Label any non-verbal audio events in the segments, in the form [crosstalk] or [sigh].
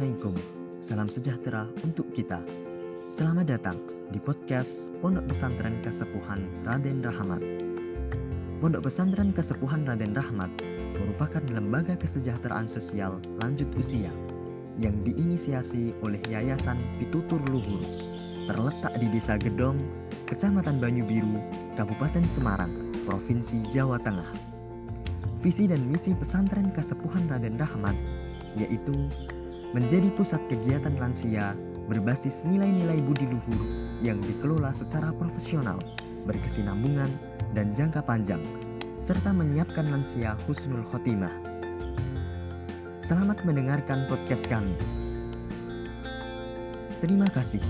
Assalamualaikum, salam sejahtera untuk kita. Selamat datang di podcast Pondok Pesantren Kesepuhan Raden Rahmat. Pondok Pesantren Kesepuhan Raden Rahmat merupakan lembaga kesejahteraan sosial lanjut usia yang diinisiasi oleh Yayasan Pitutur Luhur, terletak di Desa Gedong, Kecamatan Banyu Biru, Kabupaten Semarang, Provinsi Jawa Tengah. Visi dan misi pesantren Kesepuhan Raden Rahmat yaitu menjadi pusat kegiatan lansia berbasis nilai-nilai budi luhur yang dikelola secara profesional, berkesinambungan, dan jangka panjang, serta menyiapkan lansia husnul khotimah. Selamat mendengarkan podcast kami. Terima kasih.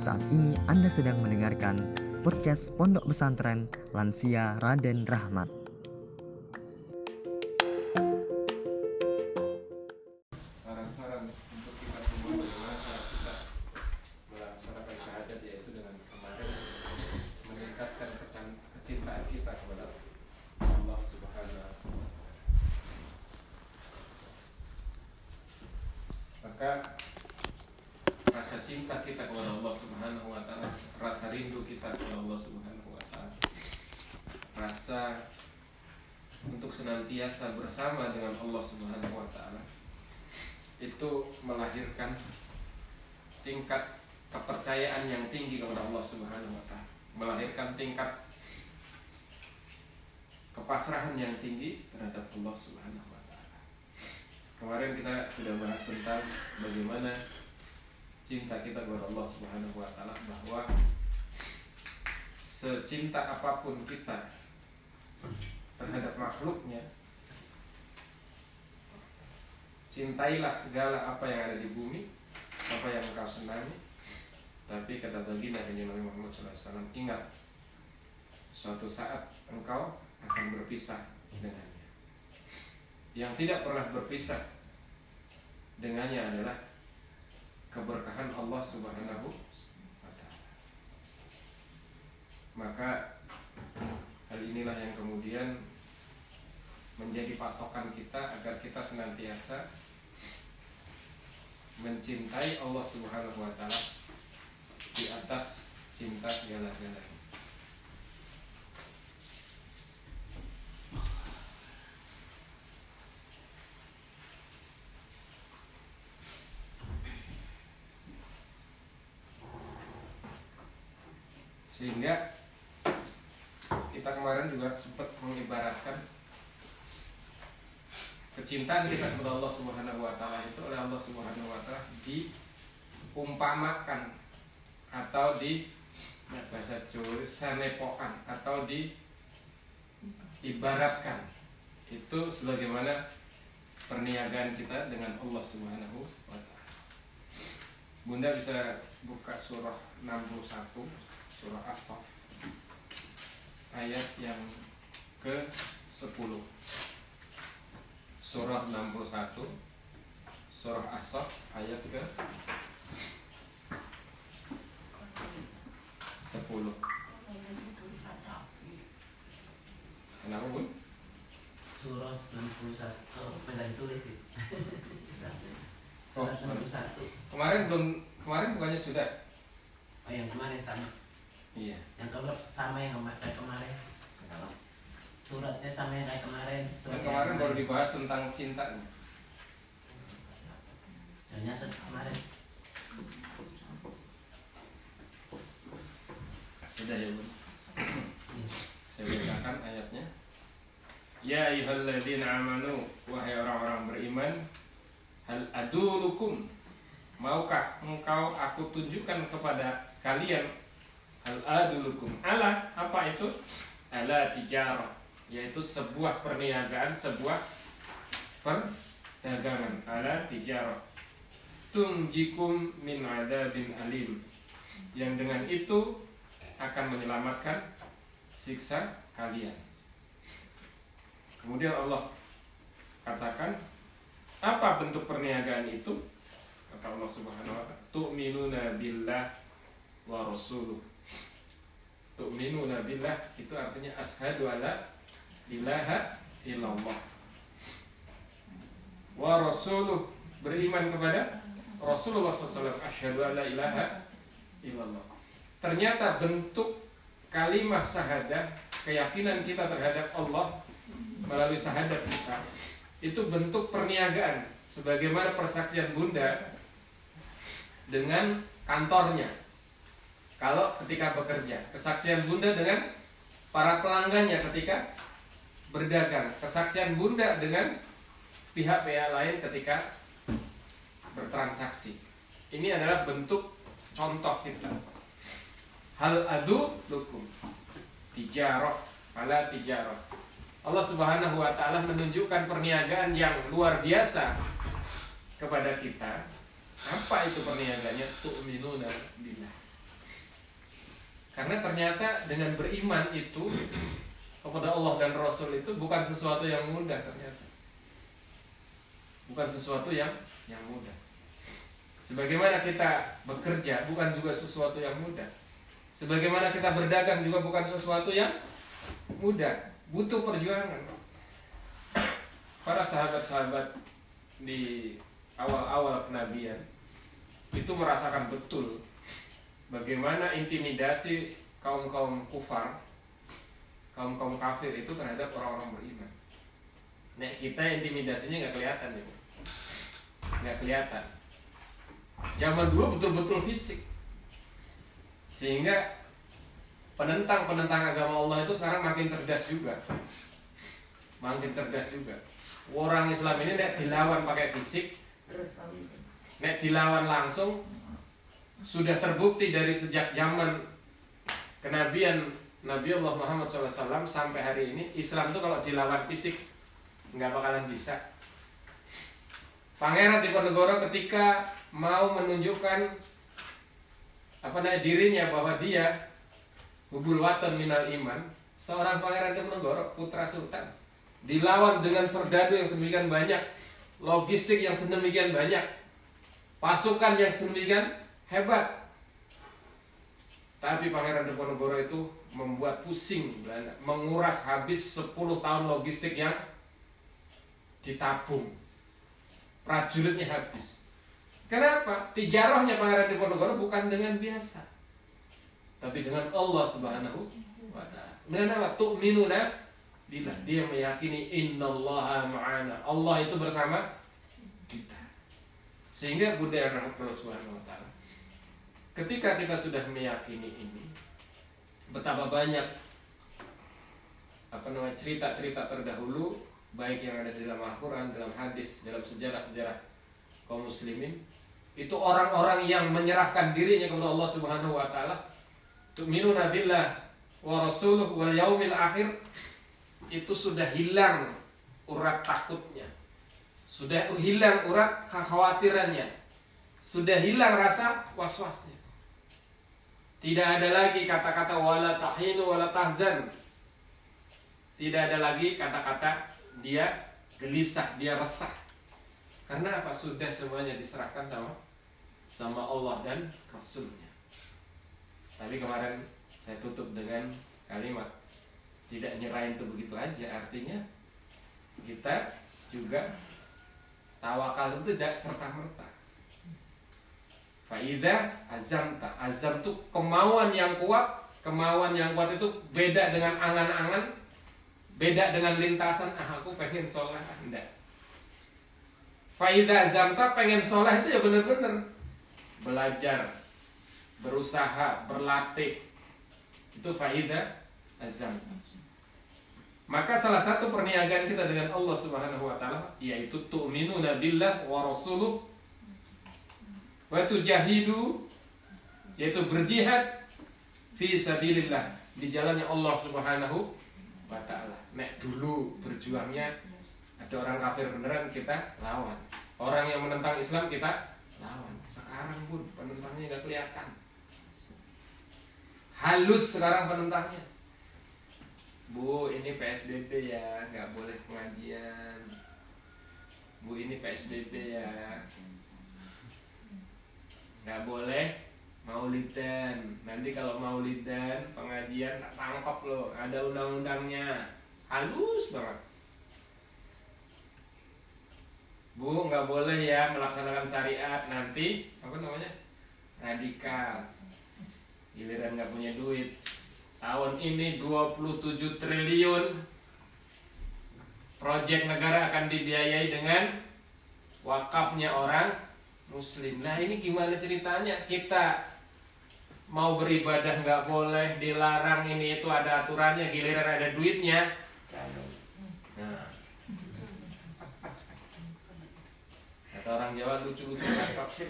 Saat ini Anda sedang mendengarkan podcast Pondok Pesantren Lansia Raden Rahmat. Sudah bahas tentang bagaimana cinta kita kepada Allah Subhanahu wa taala bahwa secinta apa pun kita terhadap makhluknya Cintailah segala apa yang ada di bumi, apa yang engkau senangi. Tapi kata baginda Nabi Muhammad SAW, ingat, suatu saat engkau akan berpisah dengannya. Yang tidak pernah berpisah dengannya adalah keberkahan Allah Subhanahu wa taala. Maka hal inilah yang kemudian menjadi patokan kita agar kita senantiasa mencintai Allah Subhanahu wa taala di atas cinta segala-galanya. Sehingga kita kemarin juga sempat mengibaratkan kecintaan kita kepada Allah Subhanahu wa taala itu oleh Allah Subhanahu wa taala diumpamakan atau di ya, bahasa Jawa sanepokan atau di ibaratkan itu sebagaimana perniagaan kita dengan Allah Subhanahu wa taala. Bunda bisa buka surah 61 surah As-Saff ayat yang ke 10 surah 61 surah As-Saff ayat ke 10 Kenapa Bun? Surah 61 Oh, beda ditulis nih Oh, Surah 61 Kemarin belum kemarin bukannya sudah? Oh yang kemarin sama Iya. Yang keberapa sama yang kayak kemarin Suratnya sama yang kayak kemarin Surat yang kemarin baru dibahas tentang cintanya. Ternyata kemarin Sudah ya Bun. Iya. Saya bacakan ayatnya. Ya ayyuhalladzina amanu wahai orang-orang beriman hal adulukum maukah engkau aku tunjukkan kepada kalian hal adulukum ala apa itu ala tijarah yaitu sebuah perniagaan sebuah perdagangan ala tijarah tunjikum min adabin alim yang dengan itu akan menyelamatkan siksa kalian. Kemudian Allah katakan, apa bentuk perniagaan itu? Kata Allah Subhanahu wa taala, tu'minuna billah wa rasuluh. Tu'minuna billah itu artinya ashadu alla ilaha illallah. Wa rasuluh beriman kepada Rasulullah SAW asyhadu alla ilaha illallah. Ternyata bentuk kalimat syahadah, keyakinan kita terhadap Allah melalui syahadat kita itu bentuk perniagaan sebagaimana persaksian Bunda dengan kantornya. Kalau ketika bekerja, kesaksian Bunda dengan para pelanggannya ketika berdagang, kesaksian Bunda dengan pihak-pihak lain ketika bertransaksi. Ini adalah bentuk contoh kita. Hal adu lukum tijarah ala tijarah. Allah Subhanahu wa taala menunjukkan perniagaan yang luar biasa kepada kita. Apa itu perniagaannya? Tu'minuna billah. Karena ternyata dengan beriman itu kepada Allah dan Rasul itu bukan sesuatu yang mudah ternyata. Bukan sesuatu yang yang mudah. Sebagaimana kita bekerja bukan juga sesuatu yang mudah. Sebagaimana kita berdagang juga bukan sesuatu yang mudah, butuh perjuangan. Para sahabat-sahabat di awal-awal kenabian itu merasakan betul bagaimana intimidasi kaum-kaum kufar, kaum-kaum kafir itu terhadap orang-orang beriman. Nah, kita intimidasinya nggak kelihatan nih, nggak kelihatan. Zaman dulu betul-betul fisik, sehingga penentang-penentang agama Allah itu sekarang makin cerdas juga, makin cerdas juga. Orang Islam ini nek dilawan pakai fisik, nek dilawan langsung sudah terbukti dari sejak zaman kenabian Nabi Allah Muhammad SAW sampai hari ini Islam itu kalau dilawan fisik nggak bakalan bisa. Pangeran Diponegoro ketika mau menunjukkan apa namanya dirinya bahwa dia hubul waton minal iman, seorang pangeran Diponegoro putra sultan dilawan dengan serdadu yang sedemikian banyak, logistik yang sedemikian banyak, pasukan yang sedemikian hebat. Tapi Pangeran Diponegoro itu membuat pusing Belanda, menguras habis 10 tahun logistik yang ditabung. Prajuritnya habis. Kenapa? Tijarahnya Pangeran Diponegoro bukan dengan biasa. Tapi dengan Allah Subhanahu wa taala. Dengan apa? Tu'minuna bila dia meyakini innallaha ma'ana. Allah itu bersama kita. Sehingga Bunda yang rahmat Subhanahu wa taala Ketika kita sudah meyakini ini, betapa banyak cerita-cerita terdahulu baik yang ada di dalam Al-Quran, dalam hadis, dalam sejarah-sejarah kaum muslimin itu orang-orang yang menyerahkan dirinya kepada Allah Subhanahu wa taala tu'minuna billah wa rasuluh wal yaumil akhir itu sudah hilang urat takutnya. Sudah hilang urat kekhawatirannya. Sudah hilang rasa was-wasnya tidak ada lagi kata-kata wala tahinu wala tahzan. Tidak ada lagi kata-kata dia gelisah, dia resah. Karena apa? Sudah semuanya diserahkan sama sama Allah dan Rasulnya. Tapi kemarin saya tutup dengan kalimat tidak nyerahin itu begitu aja. Artinya kita juga tawakal itu tidak serta merta. Faidah azamta. Azam itu kemauan yang kuat. Kemauan yang kuat itu beda dengan angan-angan. Beda dengan lintasan. Ah aku pengen sholat. Tidak Faidah azamta pengen sholat itu ya bener-bener Belajar Berusaha, berlatih. Itu faidah azamta. Maka salah satu perniagaan kita dengan Allah Subhanahu wa taala yaitu tu'minuna billah wa Waktu jahidu yaitu berjihad fi sabilillah di jalannya Allah Subhanahu wa taala. Nek dulu berjuangnya ada orang kafir beneran kita lawan. Orang yang menentang Islam kita lawan. Sekarang pun penentangnya nggak kelihatan. Halus sekarang penentangnya. Bu, ini PSBB ya, nggak boleh pengajian. Bu, ini PSBB ya, boleh maulidan nanti kalau maulidan pengajian tak tangkap loh. Ada undang-undangnya. Halus banget. Bu, nggak boleh ya melaksanakan syariat. Nanti apa namanya? Radikal. Giliran nggak punya duit. Tahun ini 27 triliun. Proyek negara akan dibiayai dengan wakafnya orang muslim. Nah ini gimana ceritanya? Kita mau beribadah nggak boleh, dilarang ini itu ada aturannya, giliran ada duitnya. Nah, kata orang Jawa lucu-lucu batok. [laughs]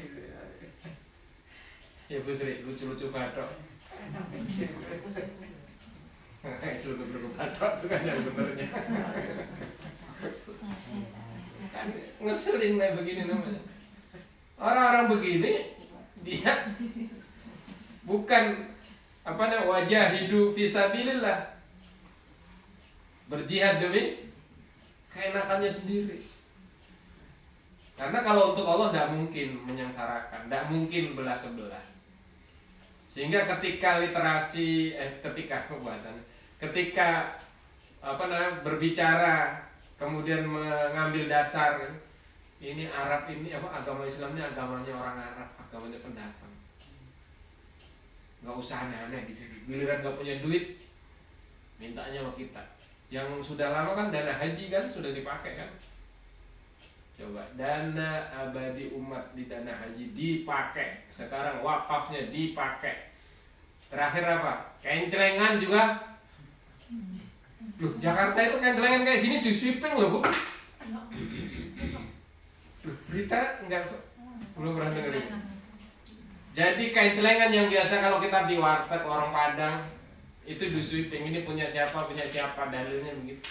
Ya Bu Sri, lucu-lucu batok. [laughs] Seluguk-seluguk batok itu kan yang benernya. Ngeselin kayak begini namanya. Orang-orang begini dia bukan apa namanya wajah hidup visabilillah berjihad demi keenakannya sendiri. Karena kalau untuk Allah tidak mungkin menyengsarakan tidak mungkin belah sebelah. Sehingga ketika literasi eh ketika pembahasannya ketika apa namanya berbicara kemudian mengambil dasar ini Arab ini apa agama Islam ini agamanya orang Arab agamanya pendatang. Nggak usah aneh-aneh di sini giliran nggak punya duit mintanya sama kita. Yang sudah lama kan dana haji kan sudah dipakai kan? Coba dana abadi umat di dana haji dipakai. Sekarang wakafnya dipakai. Terakhir apa? Kencelengan juga. Loh, Jakarta itu kencelengan kayak gini di sweeping loh bu berita enggak belum pernah dengar jadi kain celengan yang biasa kalau kita di warteg orang Padang itu di sweeping ini punya siapa punya siapa dalilnya begitu.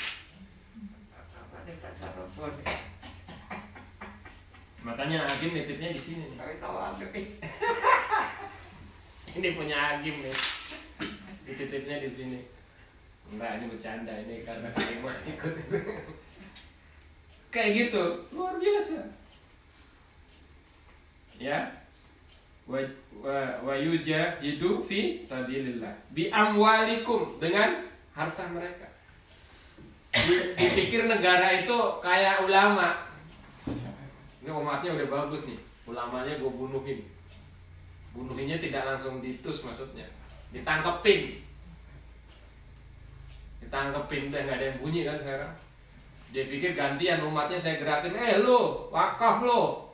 Makanya Agim nitipnya di sini. Nih. [laughs] ini punya Agim nih. Dititipnya di sini. Enggak, ini bercanda ini karena Kalimah ikut. [laughs] Kayak gitu, luar biasa. Ya, wa wa, wa yujahidu fi sabilillah bi amwalikum dengan harta mereka. Di- Dipikir negara itu kayak ulama. Ini umatnya udah bagus nih, ulamanya gue bunuhin. Bunuhinnya tidak langsung ditus maksudnya, ditangkepin. Ditangkepin udah nggak ada yang bunyi kan sekarang. Dia pikir gantian umatnya saya gerakin, eh lo wakaf lo,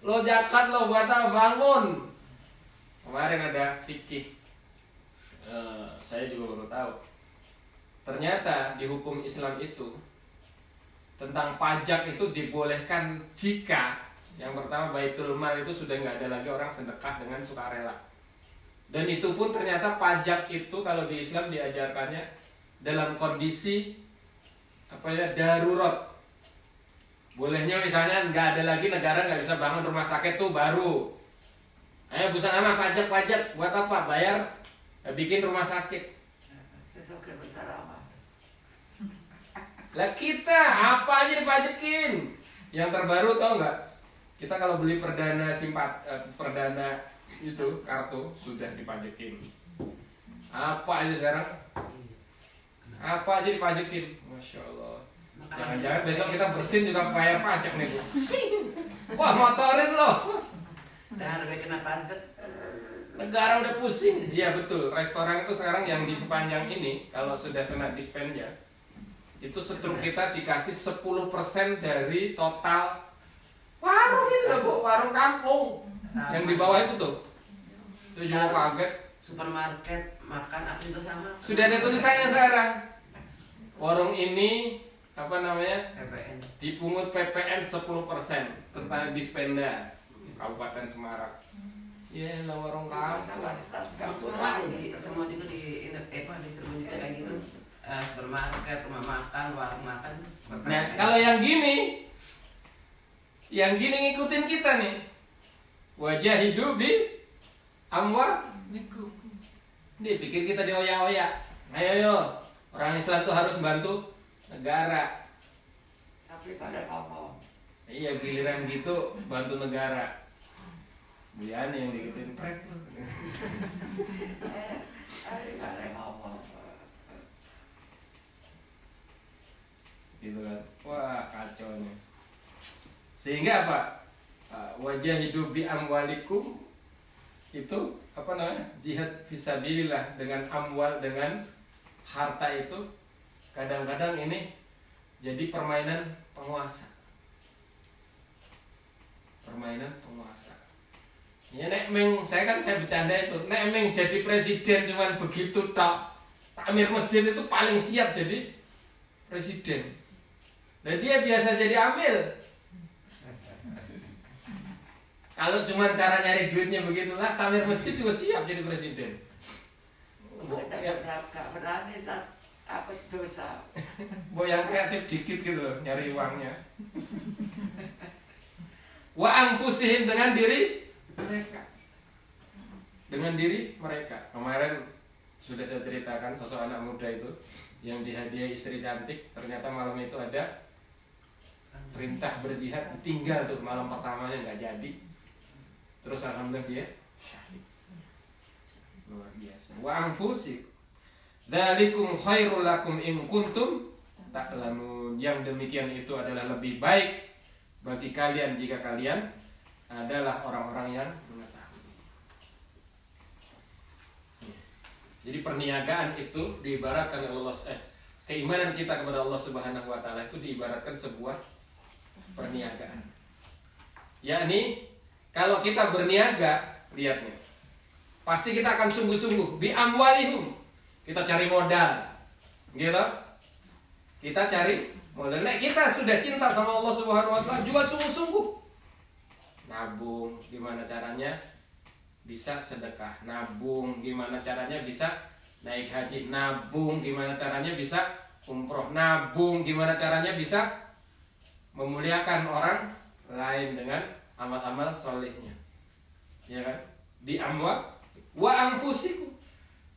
Lo zakat lo buat apa? Bangun. Kemarin ada fikih. Eh, saya juga baru tahu. Ternyata di hukum Islam itu tentang pajak itu dibolehkan jika yang pertama baitul mal itu sudah nggak ada lagi orang sedekah dengan sukarela. Dan itu pun ternyata pajak itu kalau di Islam diajarkannya dalam kondisi apa ya darurat Bolehnya misalnya nggak ada lagi negara nggak bisa bangun rumah sakit tuh baru. Ayo busang anak pajak-pajak buat apa? Bayar eh, bikin rumah sakit. Lah kita apa aja dipajekin? Yang terbaru tau nggak? Kita kalau beli perdana simpat eh, perdana itu kartu sudah dipajekin. Apa aja sekarang? Apa aja dipajekin? Masya Allah. Jangan-jangan besok kita bersin juga bayar pajak nih bu. Wah motorin loh. Dah harga kena pajak. Negara udah pusing. Iya betul. Restoran itu sekarang yang di sepanjang ini kalau sudah kena dispennya itu struk kita dikasih 10% dari total warung ini loh bu, warung kampung Sama. yang di bawah itu tuh. Itu juga kaget. Supermarket makan apa itu sama. Sudah ada tulisannya sekarang. Warung ini apa namanya PPN. dipungut PPN 10% tentang dispenda Kabupaten Semarang. Ya, lah warung kampung. Semua di semua juga di eh, apa di Cirebon juga kayak gitu. Eh, supermarket, rumah makan, warung makan. Nah, kalau yang gini, yang gini ngikutin kita nih. Wajah hidup di amwal Dia pikir kita dioyak-oyak. Ayo yo, orang Islam tuh harus bantu negara. Tapi kada ngomong. Iya giliran gitu bantu negara. Bu Yani yang digituin pret. Eh, ada kada ngomong. gitu kan. Wah, kacau nih. Sehingga apa? Wajah hidup bi amwalikum itu apa namanya? Jihad fisabilillah dengan amwal dengan harta itu kadang-kadang ini jadi permainan penguasa. Permainan penguasa. Ya nek meng saya kan saya bercanda itu. Nek meng jadi presiden cuman begitu tak Takmir masjid itu paling siap jadi presiden. Dan dia biasa jadi amil. Kalau cuma cara nyari duitnya begitulah, takmir masjid juga siap jadi presiden. Gak berani apa dosa. [laughs] Mau yang kreatif dikit gitu loh, nyari uangnya. Wa angfusihim dengan diri mereka. Dengan diri mereka. Kemarin sudah saya ceritakan sosok anak muda itu yang dihadiahi istri cantik, ternyata malam itu ada perintah berjihad tinggal tuh malam pertamanya nggak jadi. Terus alhamdulillah dia syahid. Luar biasa. Wa angfusik. Dalikum khairul lakum in kuntum ta'lamun. Yang demikian itu adalah lebih baik bagi kalian jika kalian adalah orang-orang yang mengetahui. Jadi perniagaan itu diibaratkan oleh Allah eh keimanan kita kepada Allah Subhanahu wa taala itu diibaratkan sebuah perniagaan. Yakni kalau kita berniaga, lihat. Pasti kita akan sungguh-sungguh bi amwalihum. Kita cari modal. Gitu? Kita cari modal. Nah, kita sudah cinta sama Allah Subhanahu wa taala juga sungguh-sungguh. Nabung gimana caranya? Bisa sedekah. Nabung gimana caranya bisa naik haji. Nabung gimana caranya bisa umroh. Nabung gimana caranya bisa memuliakan orang lain dengan amal-amal solehnya. Ya kan? Di amwa wa anfusikum.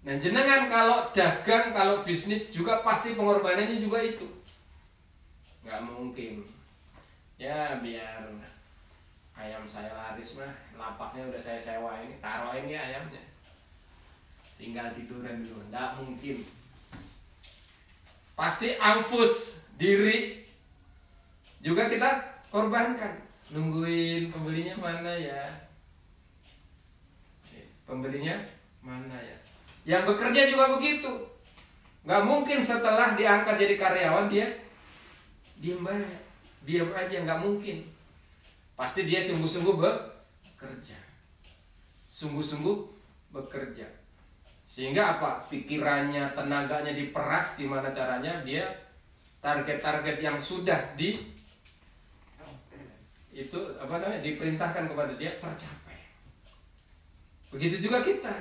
Nah jenengan kalau dagang, kalau bisnis juga pasti pengorbanannya juga itu. Nggak mungkin. Ya biar ayam saya laris mah, lapaknya udah saya sewa ini, taruhin ya ayamnya. Tinggal tiduran dulu, nggak mungkin. Pasti anfus diri juga kita korbankan. Nungguin pembelinya mana ya? Pembelinya mana ya? Yang bekerja juga begitu. Nggak mungkin setelah diangkat jadi karyawan dia diam aja, diam aja nggak mungkin. Pasti dia sungguh-sungguh bekerja, sungguh-sungguh bekerja. Sehingga apa? Pikirannya, tenaganya diperas gimana caranya dia target-target yang sudah di itu apa namanya diperintahkan kepada dia tercapai. Begitu juga kita.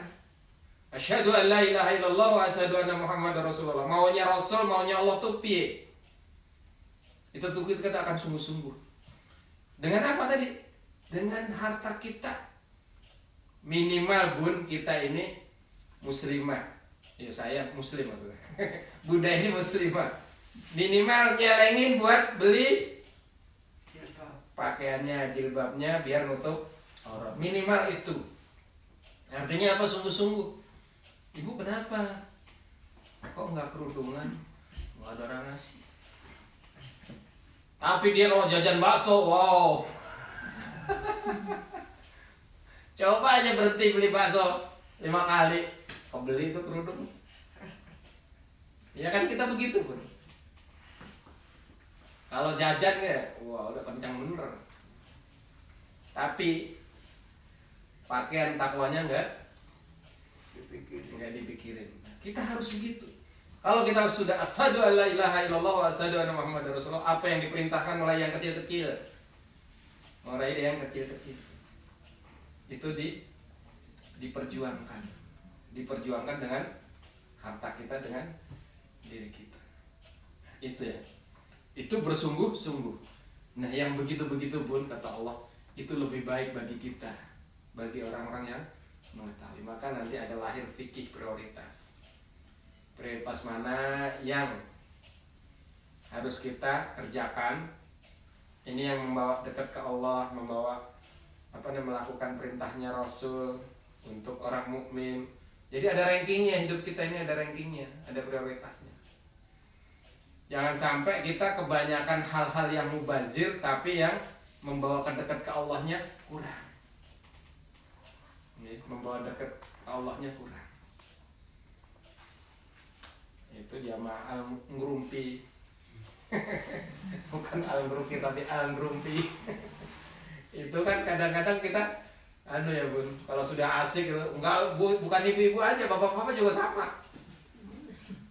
Asyhadu an la ilaha illallah wa asyhadu anna Muhammad Rasulullah. Maunya Rasul, maunya Allah tuh piye? Itu tuh kita akan sungguh-sungguh. Dengan apa tadi? Dengan harta kita. Minimal bun kita ini muslimah. Ya saya muslim maksudnya. [laughs] Bunda ini muslimah. Minimal nyelengin buat beli pakaiannya, jilbabnya biar nutup aurat. Minimal itu. Artinya apa sungguh-sungguh? Ibu kenapa? Kok nggak kerudungan? Nggak ada orang ngasih. Tapi dia kalau jajan bakso, wow. [laughs] Coba aja berhenti beli bakso lima kali. Kau beli itu kerudung. Ya kan kita begitu pun. Kalau jajan ya, wah udah kencang bener. Tapi pakaian takwanya enggak Dipikirin. enggak dipikirin. Kita harus begitu. Kalau kita sudah asyhadu alla ilaha illallah wa asyhadu anna muhammadar rasulullah, apa yang diperintahkan mulai yang kecil-kecil. Mulai yang kecil-kecil. Itu di diperjuangkan. Diperjuangkan dengan harta kita dengan diri kita. Itu ya. Itu bersungguh-sungguh. Nah, yang begitu-begitu pun kata Allah, itu lebih baik bagi kita, bagi orang-orang yang mengetahui. Maka nanti ada lahir fikih prioritas. Prioritas mana yang harus kita kerjakan? Ini yang membawa dekat ke Allah, membawa apa namanya melakukan perintahnya Rasul untuk orang mukmin. Jadi ada rankingnya hidup kita ini ada rankingnya, ada prioritasnya. Jangan sampai kita kebanyakan hal-hal yang mubazir tapi yang membawa dekat ke Allahnya kurang. Membawa dekat Allahnya kurang. Itu jamaah al ngerumpi. [laughs] Bukan al ngerumpi tapi al ngerumpi. [laughs] itu kan kadang-kadang kita anu ya bun kalau sudah asik gitu enggak bu, bukan ibu-ibu aja bapak-bapak juga sama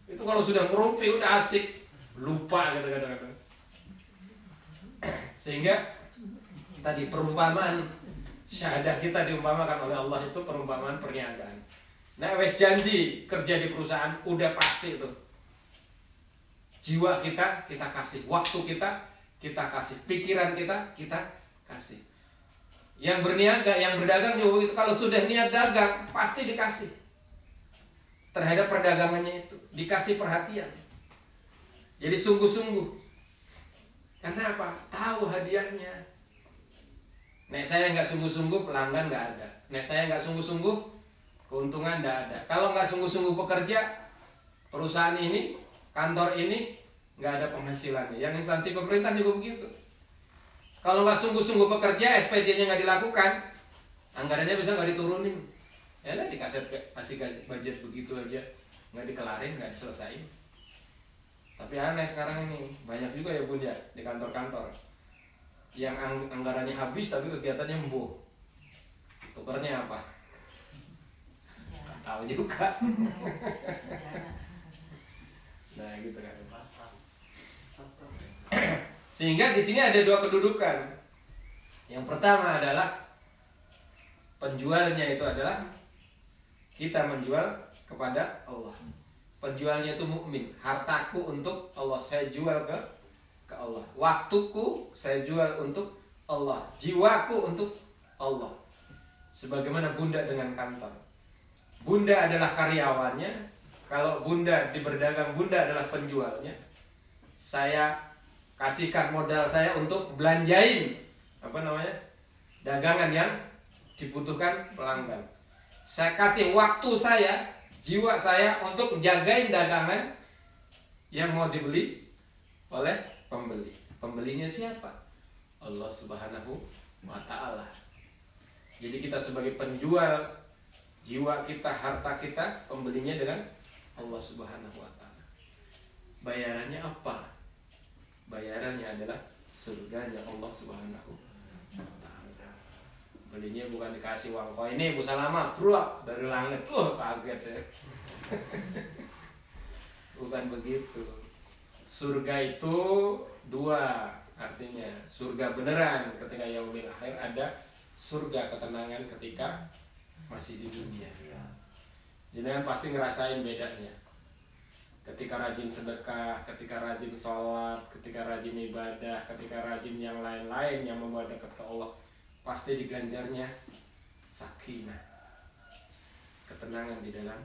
itu kalau sudah ngerumpi udah asik lupa gitu kadang-kadang [clears throat] sehingga tadi perumpamaan syahadah kita diumpamakan oleh Allah itu perumpamaan perniagaan nah wes janji kerja di perusahaan udah pasti itu jiwa kita kita kasih waktu kita kita kasih pikiran kita kita kasih yang berniaga, yang berdagang juga itu kalau sudah niat dagang pasti dikasih terhadap perdagangannya itu, dikasih perhatian. Jadi sungguh-sungguh. Karena apa? Tahu hadiahnya. Nek saya nggak sungguh-sungguh pelanggan nggak ada. Nek saya nggak sungguh-sungguh keuntungan nggak ada. Kalau nggak sungguh-sungguh bekerja perusahaan ini, kantor ini nggak ada penghasilannya. Yang instansi pemerintah juga begitu. Kalau nggak sungguh-sungguh bekerja, SPJ-nya nggak dilakukan, anggarannya bisa nggak diturunin. Ya lah dikasih kasih budget begitu aja, nggak dikelarin, nggak diselesaikan. Tapi aneh sekarang ini banyak juga ya bunda di kantor-kantor yang ang anggarannya habis tapi kegiatannya embuh. Tukernya apa? tahu juga. nah gitu kan. Sehingga di sini ada dua kedudukan. Yang pertama adalah penjualnya itu adalah kita menjual kepada Allah. Penjualnya itu mukmin. Hartaku untuk Allah saya jual ke ke Allah. Waktuku saya jual untuk Allah. Jiwaku untuk Allah. Sebagaimana bunda dengan kantor. Bunda adalah karyawannya. Kalau bunda di berdagang, bunda adalah penjualnya. Saya kasihkan modal saya untuk belanjain apa namanya dagangan yang dibutuhkan pelanggan. Saya kasih waktu saya, jiwa saya untuk jagain dagangan yang mau dibeli oleh pembeli. Pembelinya siapa? Allah Subhanahu wa taala. Jadi kita sebagai penjual jiwa kita, harta kita, pembelinya dengan Allah Subhanahu wa taala. Bayarannya apa? bayarannya adalah surganya Allah Subhanahu wa taala. Belinya bukan dikasih uang koin ini Bu Salama, bro dari langit. Uh, kaget ya. [laughs] bukan begitu. Surga itu dua artinya surga beneran ketika yaumil akhir ada surga ketenangan ketika masih di dunia. Jangan pasti ngerasain bedanya ketika rajin sedekah, ketika rajin sholat, ketika rajin ibadah, ketika rajin yang lain-lain yang membawa dekat ke Allah, pasti diganjarnya sakinah, ketenangan di dalam.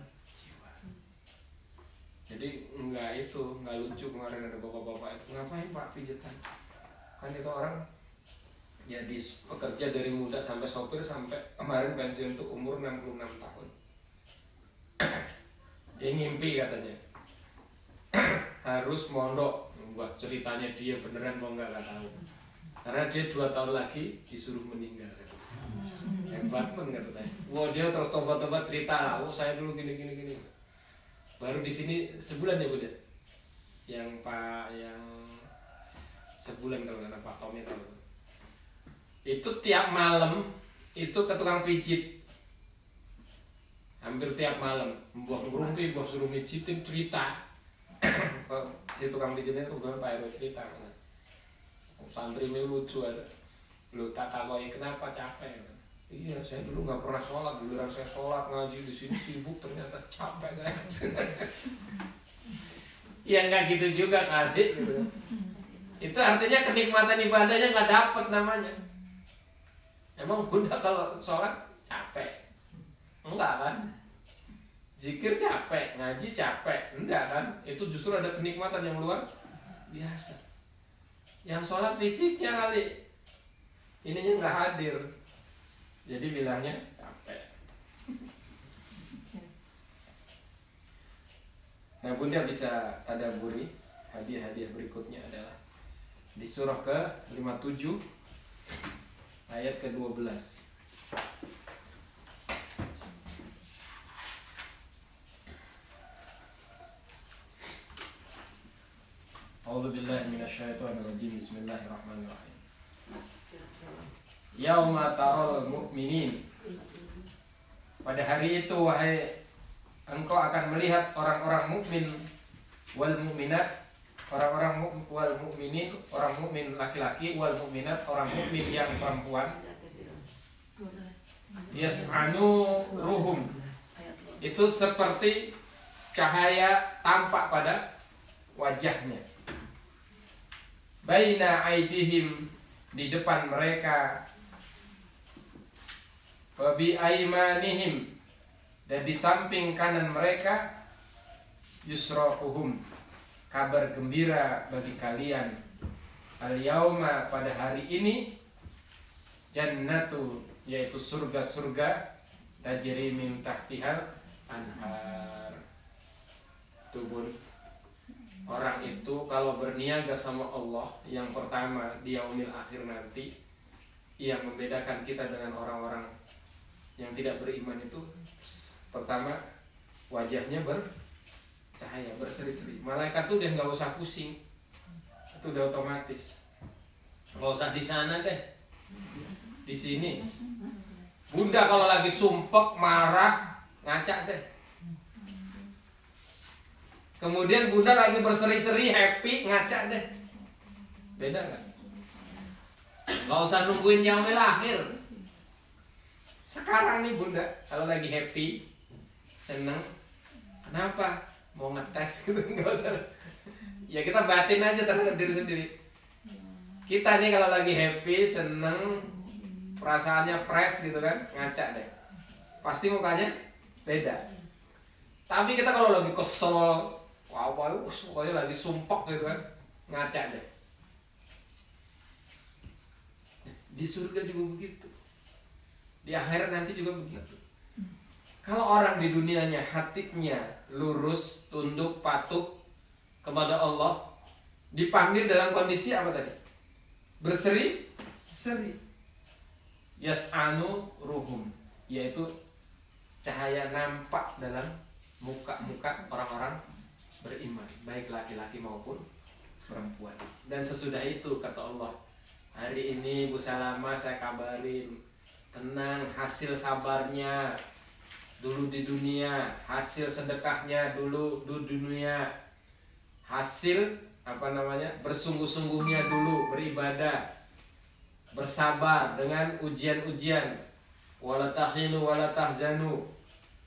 Jadi enggak itu, enggak lucu kemarin ada bapak-bapak itu ngapain pak pijetan? Kan itu orang ya di pekerja dari muda sampai sopir sampai kemarin pensiun untuk umur 66 tahun. Dia ngimpi katanya. Harus mondok. Buat ceritanya dia beneran mau nggak tahu. Karena dia dua tahun lagi disuruh meninggal. Hebat pun katanya. Wah dia terus tobat-tobat cerita oh saya dulu gini gini gini baru di sini sebulan ya bunda yang pak yang sebulan kalau kata pak Tommy tahu. Itu tiap malam itu ke tukang pijit. Hampir tiap malam. Buah ngerumpi buah suruh mijitin cerita. [coughs] Di tukang pijitnya itu gue Pak RW cerita santri ini lucu ada. Lu tak tahu kenapa capek iya saya dulu nggak pernah sholat dulu saya sholat ngaji di sini sibuk ternyata capek guys [laughs] ya nggak gitu juga gitu. itu artinya kenikmatan ibadahnya nggak dapet namanya emang bunda kalau sholat capek enggak kan Zikir capek, ngaji capek, enggak kan? Itu justru ada kenikmatan yang luar biasa. Yang sholat fisiknya kali, ininya nggak hadir. Jadi bilangnya capek. [laughs] Nah bunda bisa tadaburi hadiah-hadiah berikutnya adalah di surah ke 57 ayat ke-12. A'udzu billahi minasyaitonir rajim. Bismillahirrahmanirrahim. Yauma taral mu'minin. Pada hari itu wahai engkau akan melihat orang-orang mukmin wal mukminat orang-orang wal mukminin orang mukmin laki-laki wal mukminat orang mukmin yang perempuan. Yas'anu ruhum. Itu seperti cahaya tampak pada wajahnya. Baina aidihim di depan mereka wa bi aimanihim dan di samping kanan mereka yusrofuhum kabar gembira bagi kalian. Al yauma pada hari ini jannatu yaitu surga-surga tajri min tahtihal anhar tubun. Orang itu kalau berniaga sama Allah yang pertama di yaumil akhir nanti yang membedakan kita dengan orang-orang yang tidak beriman itu pertama wajahnya bercahaya berseri-seri. Malaikat tuh udah nggak usah pusing. Itu udah otomatis. Nggak usah di sana deh. Di sini. Bunda kalau lagi sumpek marah ngacak deh. Kemudian bunda lagi berseri-seri happy ngacak deh. Beda nggak? Nggak usah nungguin yaumil akhir sekarang nih bunda kalau lagi happy seneng kenapa? Mau ngetes [laughs] gitu nggak usah. Ya kita batin aja terhadap diri sendiri. Kita nih kalau lagi happy seneng perasaannya fresh gitu kan ngaca deh. Pasti mukanya beda. Tapi kita kalau lagi kesel wow wow pokoknya lagi sumpok gitu kan ngaca deh. Di surga juga begitu di akhirat nanti juga begitu. Kalau orang di dunianya hatinya lurus tunduk patuh kepada Allah dipanggil dalam kondisi apa tadi? Berseri? Seri. Yas'anu ruhum yaitu cahaya nampak dalam muka-muka orang-orang beriman baik laki-laki maupun perempuan. Dan sesudah itu kata Allah hari ini Bu Salama saya kabarin tenang hasil sabarnya dulu di dunia. Hasil sedekahnya dulu di dunia. Hasil apa namanya bersungguh-sungguhnya dulu beribadah. Bersabar dengan ujian-ujian. Wala tahinu wala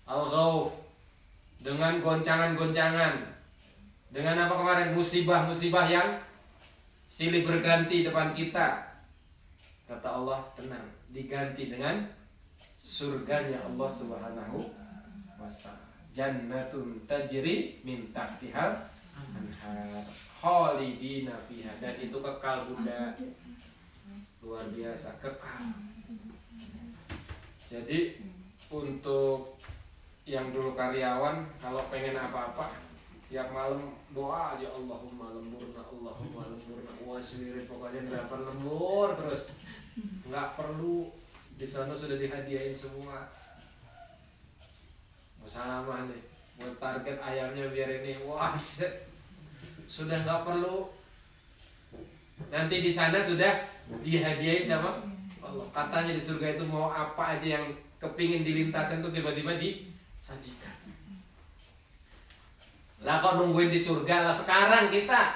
al dengan goncangan-goncangan. Dengan apa kemarin? Musibah-musibah yang silih berganti depan kita. Kata Allah tenang diganti dengan surganya Allah Subhanahu wasallam jannatun tajri min tahtihal anhar. Khalidina fiha. Dan itu kekal bunda. Luar biasa kekal. Jadi untuk yang dulu karyawan kalau pengen apa-apa tiap malam doa aja Allahumma lemburna Allahumma lemburna waswirid pokoknya berapa lembur terus nggak perlu di sana sudah dihadiahin semua. Salamah nih buat target ayamnya biar ini wah sudah nggak perlu. Nanti di sana sudah dihadiahin sama Allah. Katanya di surga itu mau apa aja yang kepingin dilintasin tuh tiba-tiba disajikan. Lah kok nungguin di surga? Lah sekarang kita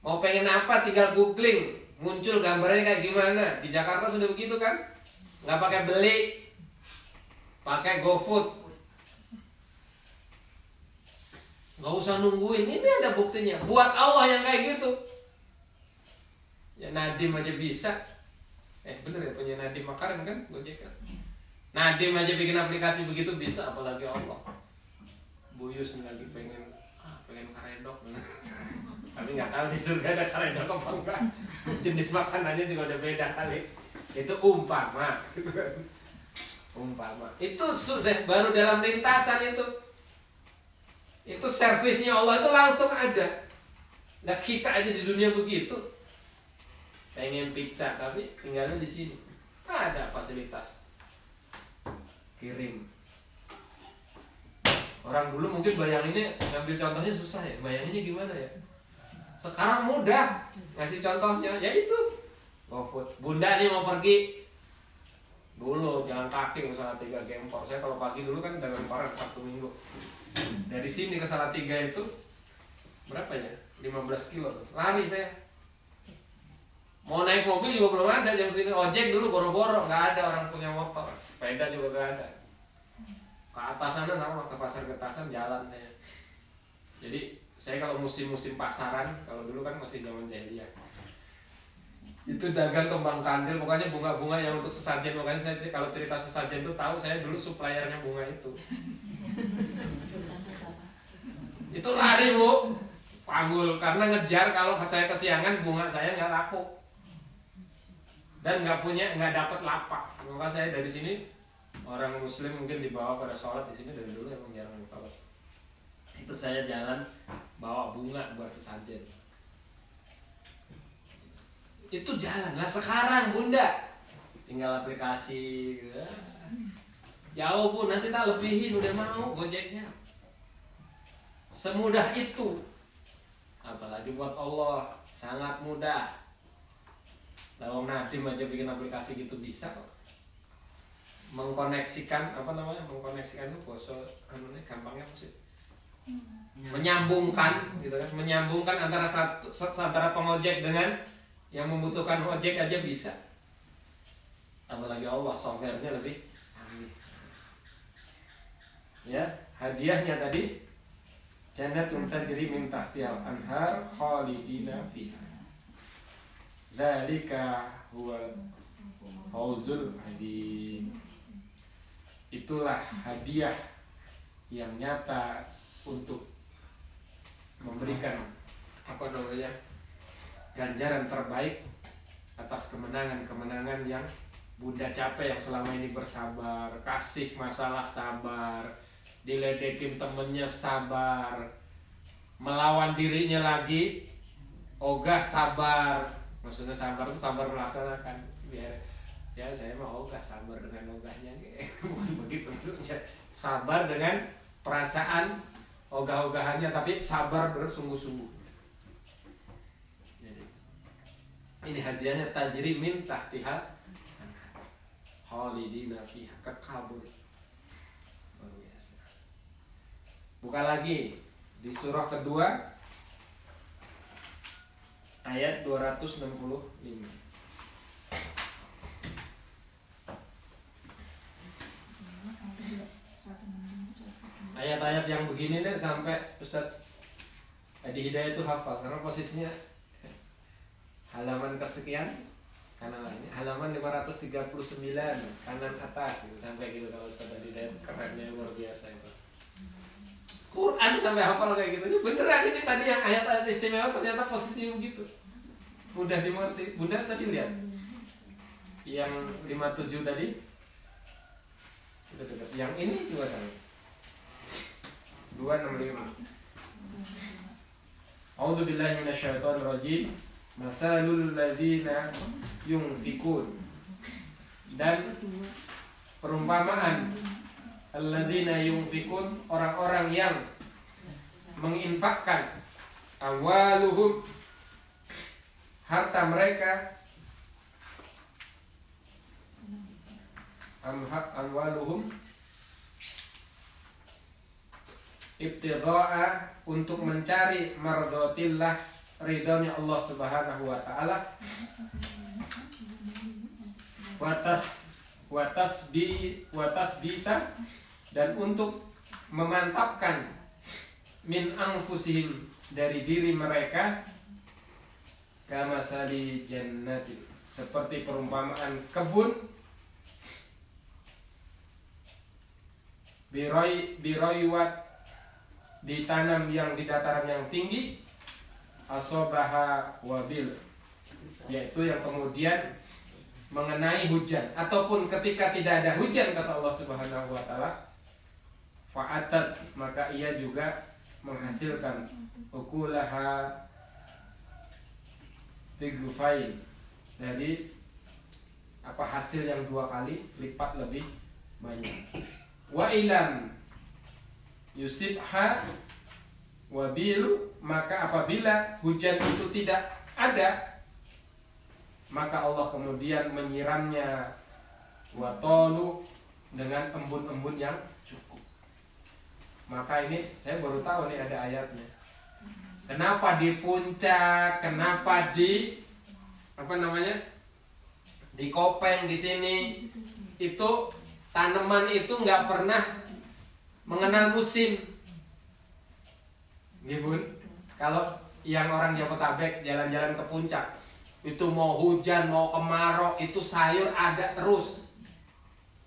mau pengen apa? Tinggal googling muncul gambarnya kayak gimana? Di Jakarta sudah begitu kan? Nggak pakai beli pakai GoFood. Nggak usah nungguin. Ini ada buktinya. Buat Allah yang kayak gitu. Ya Nadim aja bisa. Eh bener ya punya Nadim Makarim kan Gojek kan? Nadim aja bikin aplikasi begitu bisa apalagi Allah. Buyus lagi pengen ah, pengen karedok tapi nggak tahu di surga ada karedok apa enggak. Jenis makanannya juga udah beda kali. Itu umpama. Umpama. Itu sudah baru dalam lintasan itu. Itu servisnya Allah itu langsung ada. Nah kita aja di dunia begitu. Pengen pizza tapi tinggalnya di sini. Ada fasilitas. Kirim. Orang dulu mungkin bayanginnya ngambil contohnya susah ya. Bayanginnya gimana ya sekarang mudah. Ngasih contohnya. Ya itu. GoFood bunda nih mau pergi. Dulu jalan kaki ke tiga Gempor. Saya kalau pagi dulu kan dengan koran Sabtu Minggu. Dari sini ke tiga itu berapa ya? 15 kilo. Lari saya. Mau naik mobil juga belum ada jam segini. Ojek dulu boro-boro. Nggak ada orang punya motor. Sepeda juga nggak ada. Ke atas sana sama ke pasar getasan jalan saya. Jadi saya kalau musim-musim pasaran kalau dulu kan masih zaman jahiliyah itu dagang kembang kandil pokoknya bunga-bunga yang untuk sesajen. Makanya saya kalau cerita sesajen itu tahu saya dulu suppliernya bunga itu. Itu lari bu. Panggul karena ngejar kalau saya kesiangan bunga saya nggak laku. Dan nggak punya nggak dapat lapak. Maka saya dari sini orang muslim mungkin dibawa pada sholat di sini dari dulu emang jarang sholat itu saya jalan bawa bunga buat sesajen. Itu jalan lah sekarang bunda. Tinggal aplikasi gitu. jauh pun nanti tak lebihin udah mau gojeknya. Semudah itu. Apalagi buat Allah. Sangat mudah. Lawang Nadim aja bikin aplikasi gitu bisa kok. Mengkoneksikan apa namanya? Mengkoneksikan itu bosok anu gampangnya apa sih menyambungkan gitu kan? Menyambungkan antara satu antara pengojek dengan yang membutuhkan ojek aja bisa. Apalagi Allah softwarenya lebih ya hadiahnya tadi jannatun tajri min tahtihal anhar khalidina fiha. Dzalika huwa fauzul hadim itulah hadiah yang nyata untuk memberikan apa namanya ganjaran terbaik atas kemenangan-kemenangan yang Bunda capek yang selama ini bersabar, kasih masalah sabar, diledekin temennya sabar, melawan dirinya lagi, ogah sabar, maksudnya sabar itu sabar melaksanakan, biar ya saya mau ogah sabar dengan ogahnya, [laughs] bukan begitu maksudnya, sabar dengan perasaan ogah-ogahannya, tapi sabar bersungguh-sungguh. ini hadiahnya tajri min tahtiha khalidina fiha kekal buka lagi di surah kedua ayat 265 ayat-ayat yang begini nih sampai Ustaz Adi Hidayah itu hafal karena posisinya halaman kesekian kanan ini halaman 539 kanan atas gitu sampai gitu kalau Ustaz tadi dan kerennya luar biasa itu. Quran sampai hafal kayak gitu ini beneran ini tadi yang ayat-ayat istimewa ternyata posisinya begitu. Mudah dimengerti. Bunda tadi lihat? Yang 57 tadi? Dekat. Yang ini juga sama 265 A'udzu billahi minasyaitonir rajim masalul ladzina yunfikun. Dan perumpamaan alladzina yunfikun orang-orang yang menginfakkan awaluhum harta mereka. Amwaluhum ibtigha'a untuk mencari mardotillah ridhonya Allah Subhanahu wa taala. Watas watas bi watas bita dan untuk memantapkan min angfusihim dari diri mereka kama sali jannati. Seperti perumpamaan kebun. Biroi biroiwat ditanam yang di dataran yang tinggi asobaha wabil yaitu yang kemudian mengenai hujan. Ataupun ketika tidak ada hujan kata Allah Subhanahu wa taala fa'atat maka ia juga menghasilkan. Ukulaha tigufain dari apa hasil yang dua kali lipat lebih banyak. Wa ilam yusibha wabilu maka apabila hujan itu tidak ada maka Allah kemudian menyiramnya watolu dengan embun-embun yang cukup. Maka ini saya baru tahu nih ada ayatnya. Kenapa di puncak? Kenapa di apa namanya? Di kopeng di sini itu tanaman itu nggak pernah mengenal musim. Nih bun, kalau yang orang Jabotabek jalan-jalan ke puncak itu mau hujan mau kemarau itu sayur ada terus.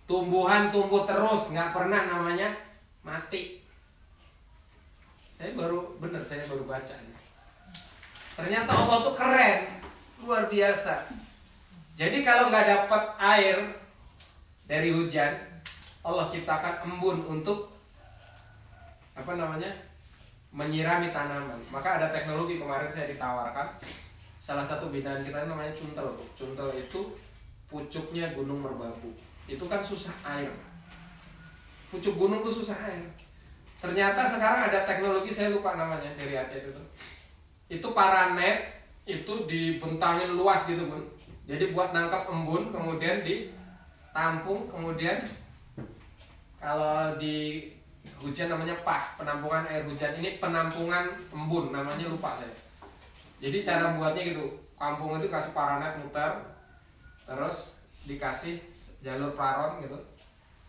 Tumbuhan tumbuh terus nggak pernah namanya mati. Saya baru bener saya baru baca ternyata Allah tuh keren luar biasa. Jadi kalau nggak dapat air dari hujan Allah ciptakan embun untuk apa namanya menyirami tanaman. Maka ada teknologi kemarin saya ditawarkan. Salah satu binaan kita namanya cuntel cuntel itu pucuknya gunung merbabu. Itu kan susah air. Pucuk gunung tuh susah air. Ternyata sekarang ada teknologi saya lupa namanya dari Aceh itu itu paranet itu dibentangin luas gitu bun jadi buat nangkap embun kemudian ditampung kemudian kalau di hujan namanya pah penampungan air hujan. Ini penampungan embun namanya lupa saya. Jadi cara buatnya gitu kampung itu kasih paranet muter terus dikasih jalur paron gitu.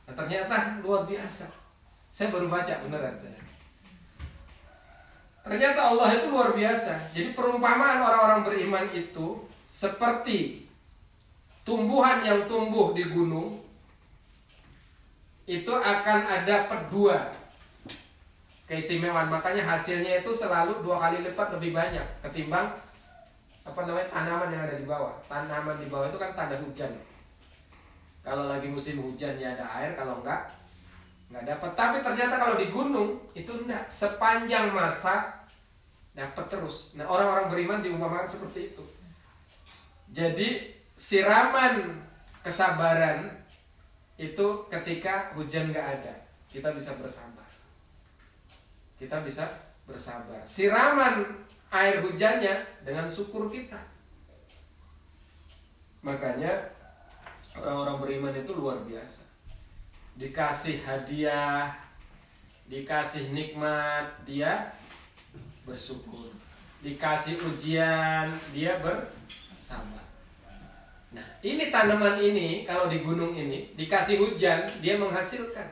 Nah, ternyata luar biasa. Saya baru baca beneran saya. Ternyata Allah itu luar biasa. Jadi perumpamaan orang-orang beriman itu seperti tumbuhan yang tumbuh di gunung itu akan ada dua keistimewaan. Makanya hasilnya itu selalu dua kali lipat lebih banyak ketimbang apa namanya tanaman yang ada di bawah. Tanaman di bawah itu kan tanda hujan. Kalau lagi musim hujan ya ada air kalau enggak nggak dapat. Tapi ternyata kalau di gunung itu enggak. Sepanjang masa dapat terus. Nah orang-orang beriman diumpamakan seperti itu. Jadi siraman kesabaran itu ketika hujan nggak ada kita bisa bersabar. Kita bisa bersabar. Siraman air hujannya dengan syukur kita. Makanya orang-orang beriman itu luar biasa. Dikasih hadiah dikasih nikmat dia bersyukur. Dikasih ujian dia bersabar nah ini tanaman ini kalau di gunung ini dikasih hujan dia menghasilkan.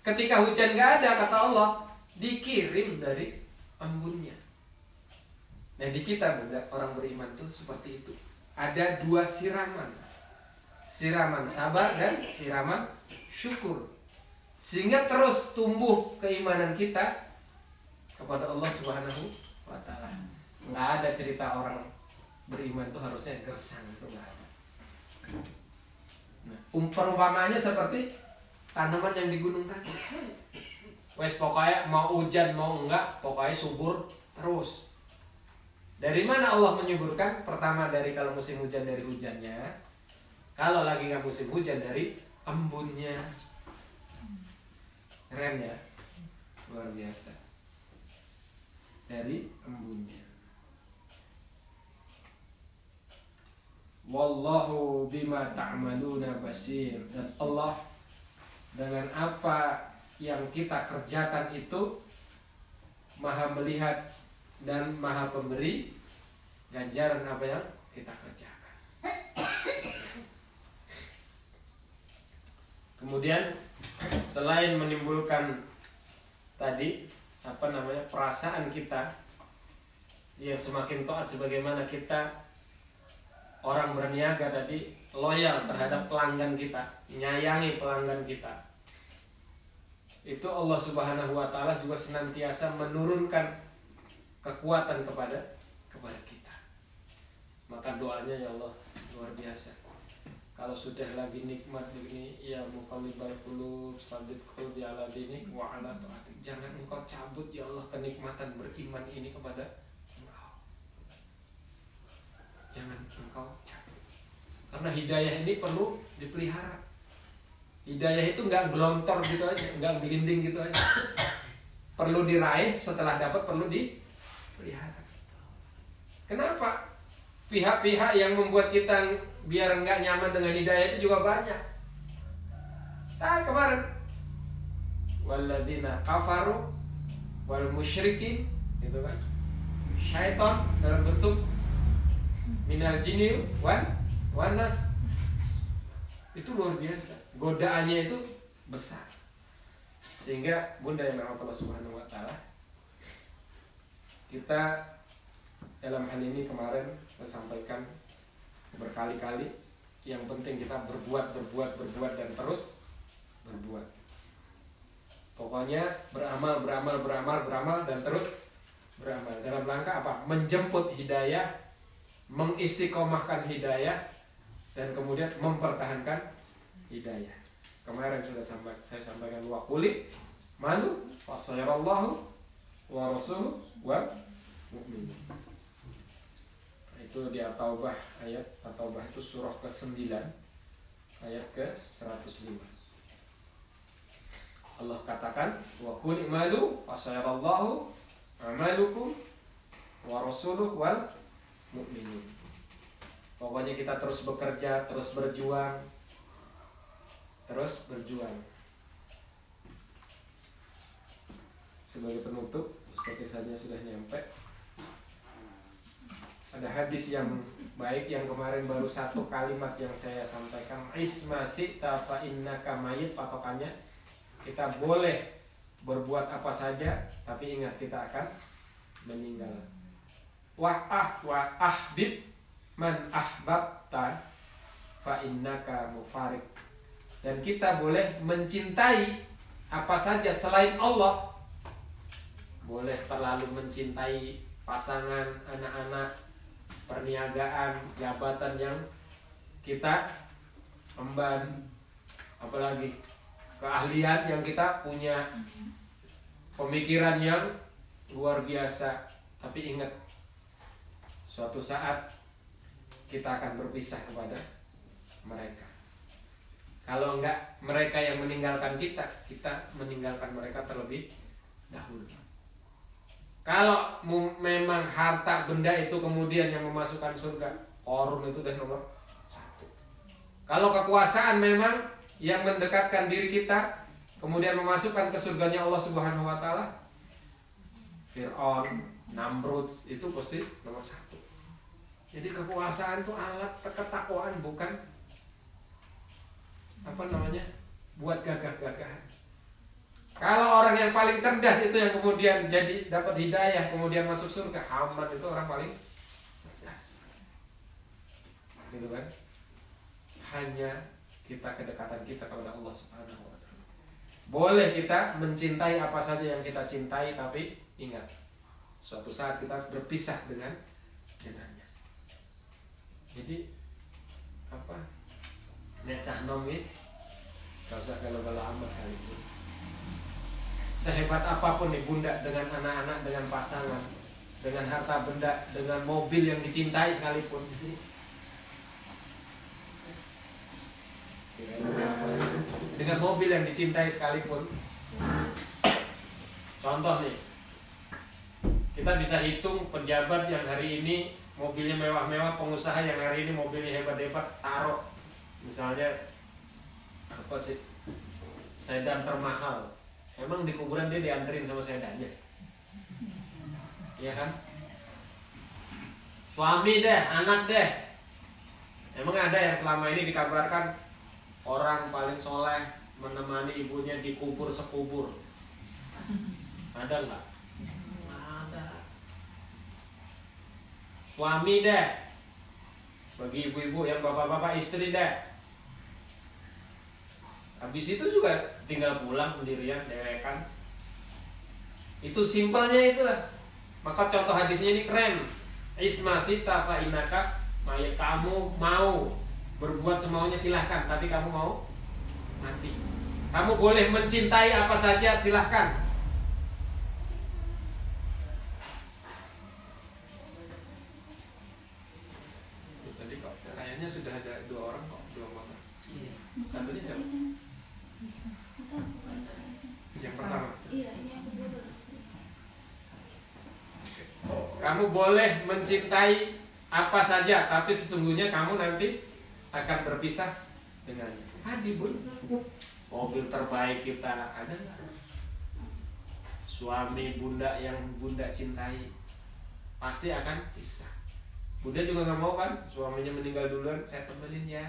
Ketika hujan gak ada kata Allah dikirim dari embunnya. Nah di kita bunda orang beriman tuh seperti itu. Ada dua siraman. Siraman sabar dan siraman syukur. Sehingga terus tumbuh keimanan kita kepada Allah Subhanahu wa taala. Nggak ada cerita orang beriman itu harusnya gersang itu nggak ada. Nah, perumpamaannya seperti tanaman yang di gunung tadi. Wes pokoknya mau hujan mau enggak, pokoknya subur terus. Dari mana Allah menyuburkan? Pertama dari kalau musim hujan dari hujannya, kalau lagi nggak musim hujan dari embunnya. Keren ya, luar biasa. Dari embunnya. Wallahu bima ta'maluna basir dan Allah dengan apa yang kita kerjakan itu maha melihat dan maha pemberi ganjaran apa yang kita kerjakan. Kemudian selain menimbulkan tadi apa namanya perasaan kita yang semakin taat sebagaimana kita orang berniaga tadi loyal terhadap pelanggan kita, menyayangi pelanggan kita. Itu Allah Subhanahu wa taala juga senantiasa menurunkan kekuatan kepada kepada kita. Maka doanya ya Allah luar biasa. Kalau sudah lagi nikmat begini, ya muqallibal qulub, sabit qulbi ala dinik wa ala taatik. Jangan engkau cabut ya Allah kenikmatan beriman ini kepada. Jangan engkau cabut. Karena hidayah ini perlu dipelihara. Hidayah itu nggak gelontor gitu aja, nggak gelinding gitu aja. Perlu diraih, setelah dapat perlu dipelihara. Kenapa? Pihak-pihak yang membuat kita biar nggak nyaman dengan hidayah itu juga banyak. Nah kemarin Walladzina kafaru wal musyrikin gitu kan syaitan dalam bentuk minal jinni wan wanas. Itu luar biasa. Godaannya itu besar. Sehingga bunda yang Allah Subhanahu Wa Taala kita dalam hal ini kemarin saya sampaikan berkali-kali yang penting kita berbuat berbuat berbuat dan terus berbuat. Pokoknya beramal beramal beramal beramal dan terus beramal. Dalam rangka apa? Menjemput hidayah mengistiqomahkan hidayah dan kemudian mempertahankan hidayah. Kemarin sudah sampai, saya sampaikan wa kulit malu fasayarallahu wa rasuluh wa itu di At-Taubah ayat At-Taubah itu surah ke-9 ayat ke-105. Allah katakan wa qul imalu fasayarallahu amalukum wa rasuluh wal mu'minin pokoknya kita terus bekerja terus berjuang. Terus berjuang. Sebagai penutup saja sudah nyampe. Ada hadis yang baik yang kemarin baru satu kalimat yang saya sampaikan. Isma sita fa innaka mayit patokannya kita boleh berbuat apa saja tapi ingat kita akan meninggal wah ah wah ahbib man ahbabta fa innaka mufarik. Dan kita boleh mencintai apa saja selain Allah. Boleh terlalu mencintai pasangan anak-anak perniagaan jabatan yang kita emban. Apalagi keahlian yang kita punya. Pemikiran yang luar biasa. Tapi ingat suatu saat kita akan berpisah kepada mereka. Kalau enggak mereka yang meninggalkan kita kita meninggalkan mereka terlebih dahulu. Kalau memang harta benda itu kemudian yang memasukkan surga korun itu udah nomor satu. Kalau kekuasaan memang yang mendekatkan diri kita kemudian memasukkan ke surganya Allah Subhanahu wa taala Fir'aun, Namrud itu pasti nomor satu. Jadi kekuasaan itu alat ketakwaan bukan apa namanya buat gagah-gagahan. Kalau orang yang paling cerdas itu yang kemudian jadi dapat hidayah kemudian masuk surga, Haman itu orang paling cerdas. Gitu kan? Hanya kita kedekatan kita kepada Allah Subhanahu wa taala. Boleh kita mencintai apa saja yang kita cintai tapi ingat suatu saat kita berpisah dengan. Jadi apa? Nek cah ini Gak usah kalau-kalau amat kali itu Sehebat apa pun nih bunda dengan anak-anak, dengan pasangan Dengan harta benda, dengan mobil yang dicintai sekalipun di sini. Dengan mobil yang dicintai sekalipun. Contoh nih kita bisa hitung pejabat yang hari ini mobilnya mewah-mewah pengusaha yang hari ini mobilnya hebat-hebat taruh. Misalnya apa sih sedan termahal. Emang di kuburan dia dianterin sama sedannya? Iya kan? Suami deh anak deh. Emang ada yang selama ini dikabarkan orang paling soleh menemani ibunya dikubur sekubur? Ada nggak ada suami deh bagi ibu-ibu yang bapak-bapak istri deh habis itu juga tinggal pulang sendirian dewekan itu simpelnya itulah. Maka contoh hadisnya ini keren. Isma sita fa inaka kamu mau berbuat semaunya silahkan tapi kamu mau mati. Kamu boleh mencintai apa saja silahkan tadi kok kayaknya sudah ada dua Kamu boleh mencintai apa saja, tapi sesungguhnya kamu nanti akan berpisah dengan Adi bun. Mobil terbaik kita ada nggak? Suami bunda yang bunda cintai pasti akan pisah. Bunda juga nggak mau kan suaminya meninggal duluan, saya temenin ya.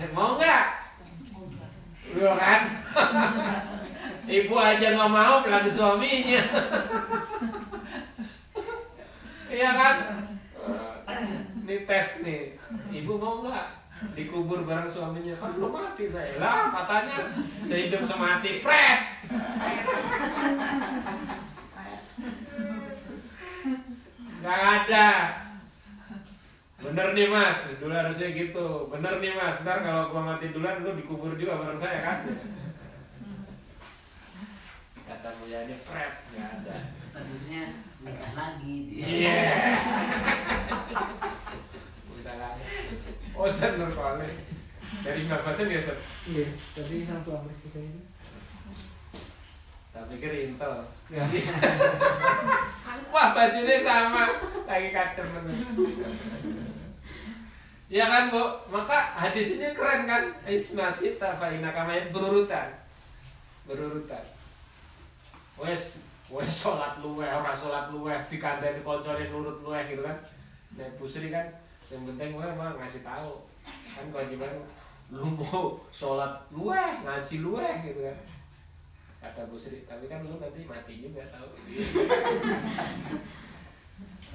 Eh, mau nggak? Iya kan? [laughs] Ibu aja nggak mau bilang suaminya. Iya kan? Ini tes nih. Ibu mau nggak dikubur bareng suaminya? Kan belum mati saya. Lah katanya sehidup semati. Pret. Gak ada. Bener nih mas, dulu harusnya gitu. Bener nih mas, ntar kalau gua mati duluan lu dikubur juga bareng saya kan? Kata mulianya Fred, nggak ada. Bagusnya nikah lagi. Iya. [laughs] Usaha. Oh, Ustaz Nur Koleh. Dari Babatnya ya, Ustaz? Iya, tadi satu Amrik kita ini. Tak pikir Intel. [laughs] Wah, bajunya sama. Lagi kadem Ya kan, Bu? Maka hadis ini keren kan? Isma sita fa inna kamain berurutan. Berurutan. Wes, wes sholat luweh, ora sholat luweh, dikandani koncone nurut luweh gitu kan. Nek pusri kan yang penting gue emang ngasih tahu. Kan kewajiban lu mau sholat luweh ngaji luweh gitu kan. Kata Bu Sri tapi kan lu nanti mati juga tahu [laughs]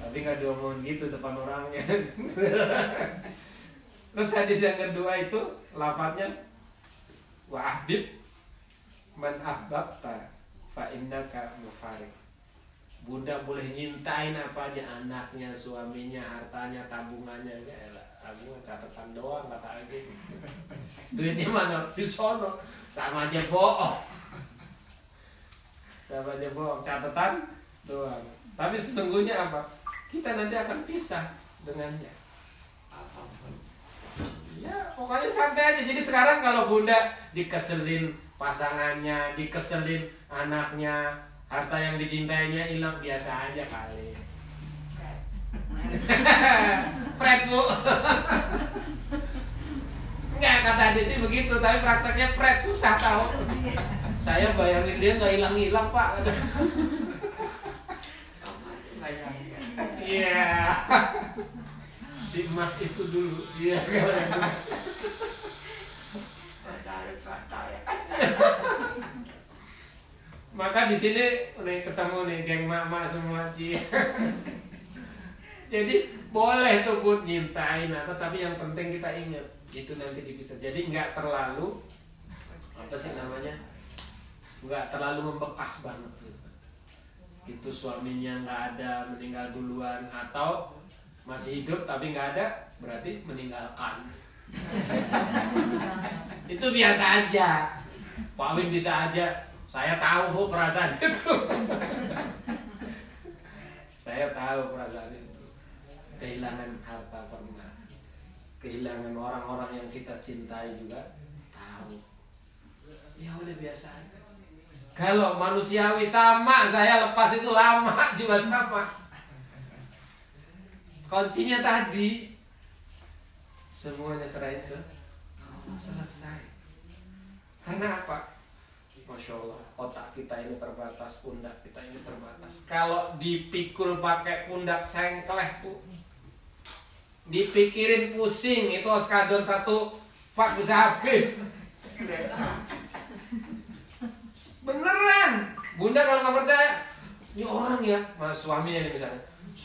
tapi nggak diomongin gitu depan orangnya. [laughs] Terus hadis yang kedua itu lafadznya wa ahbib man fa innaka mufarik Bunda boleh nyintain apa aja anaknya, suaminya, hartanya, tabungannya ya elah. Tabungan catatan doang kata lagi. [laughs] Duitnya mana? Di sono. Sama aja bohong. Sama aja bohong. Catatan doang. Tapi sesungguhnya apa? Kita nanti akan pisah dengannya. Ya, pokoknya santai aja. Jadi sekarang kalau bunda dikeselin pasangannya, dikeselin anaknya, harta yang dicintainya hilang biasa aja kali. [laughs] Fred bu. Enggak kata dia sih begitu, tapi prakteknya Fred susah tahu. Saya bayangin dia nggak hilang-hilang pak. [laughs] Iya. Si emas itu dulu. Iya. [laughs] Maka di sini nih ketemu nih geng mama semua Ci. Jadi boleh tuh buat nyintain apa tapi yang penting kita ingat itu nanti dipisah. Jadi nggak terlalu apa sih namanya? Nggak terlalu membekas banget gitu. Itu suaminya nggak ada meninggal duluan atau masih hidup tapi nggak ada berarti meninggalkan. [laughs] itu biasa aja. Pak Win bisa aja saya tahu bu perasaan itu. [laughs] saya tahu perasaan itu. Kehilangan harta pernah. Kehilangan orang-orang yang kita cintai juga tahu. Ya udah biasa aja. Kalau manusiawi sama saya lepas itu lama juga sama. Kuncinya tadi semuanya serahin ke Allah selesai. Karena apa? Masya Allah, otak kita ini terbatas, pundak kita ini terbatas. Kalau dipikul pakai pundak sengkleh tuh, dipikirin pusing, itu oskadon satu pak bisa habis. Beneran, bunda kalau nggak percaya, ini orang ya, mas suaminya ini misalnya,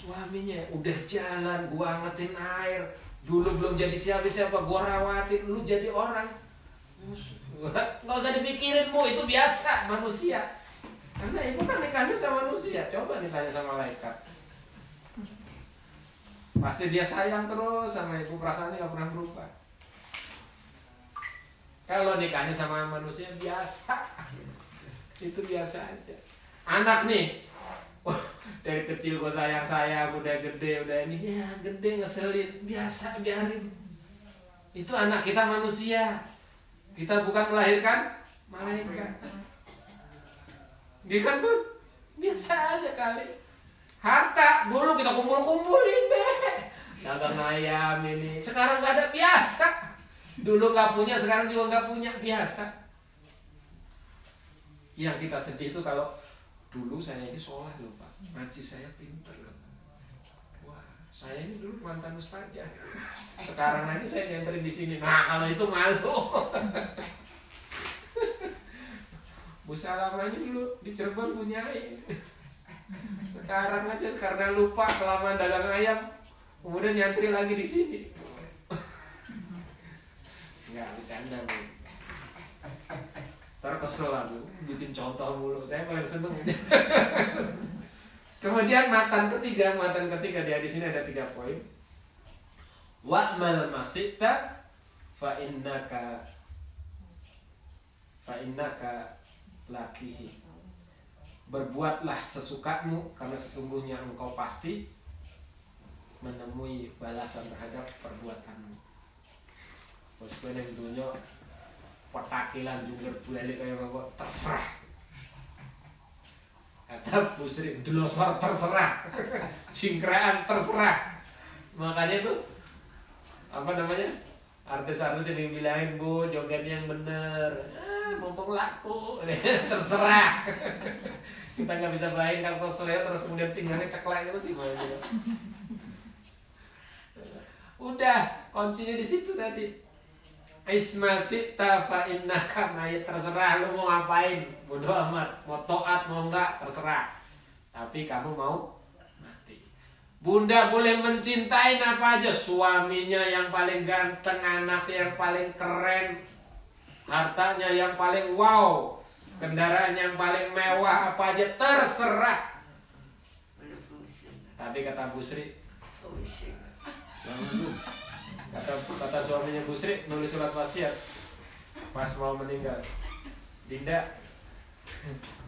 suaminya udah jalan, gua angetin air, dulu belum jadi siapa-siapa, gua rawatin, lu jadi orang, nggak usah dipikirin mu. Itu biasa manusia. Karena ibu kan nikahnya sama manusia. Coba ditanya sama malaikat. Pasti dia sayang terus sama ibu perasaannya nggak pernah berubah. Kalau nikahnya sama manusia biasa. Itu biasa aja. Anak nih dari kecil gue sayang sayang udah gede udah ini ya gede ngeselin biasa biarin itu anak kita manusia kita bukan melahirkan malaikat. Dia kan pun biasa aja kali. Harta dulu kita kumpul-kumpulin deh. Dagang ayam ini. Sekarang nggak ada biasa. Dulu nggak punya, sekarang juga nggak punya biasa. Yang kita sedih itu kalau dulu saya ini loh pak, ngaji saya pinter loh. Wah, saya ini dulu mantan ustazah. Sekarang aja saya nyanterin di sini. Nah kalau itu malu. Bu Salam aja dulu di Cirebon punyain. Sekarang aja karena lupa kelamaan dagang ayam, kemudian nyantri lagi di sini. Enggak bercanda bu. Ntar kesel lah bu, bikin contoh mulu. Saya paling seneng. Kemudian matan ketiga, matan ketiga dia di sini ada tiga poin. Wa'mal masita fa innaka fa innaka lakihi berbuatlah sesukamu karena sesungguhnya engkau pasti menemui balasan terhadap perbuatanmu. Bos dunia petakilan juga balik kayak apa terserah. Kata Bu Sri, delosor terserah, cingkraan terserah. Makanya tuh apa namanya artis-artis yang dibilangin bu jogetnya yang bener. Ah, mumpung laku. [laughs] Terserah. Kita nggak bisa bayangin kalau terserah terus kemudian tinggalnya ceklek itu gimana udah kuncinya di situ tadi Isma sita fa innaka mayit. Terserah lu mau ngapain. Bodoh amat. Mau toat mau enggak terserah. Tapi kamu mau mati. Bunda boleh mencintai apa aja. Suaminya yang paling ganteng anak yang paling keren hartanya yang paling wow kendaraan yang paling mewah apa aja. Terserah. Tapi kata Bu Sri lu. Kata kata suaminya Bu Sri nulis surat wasiat pas mau meninggal. Dinda,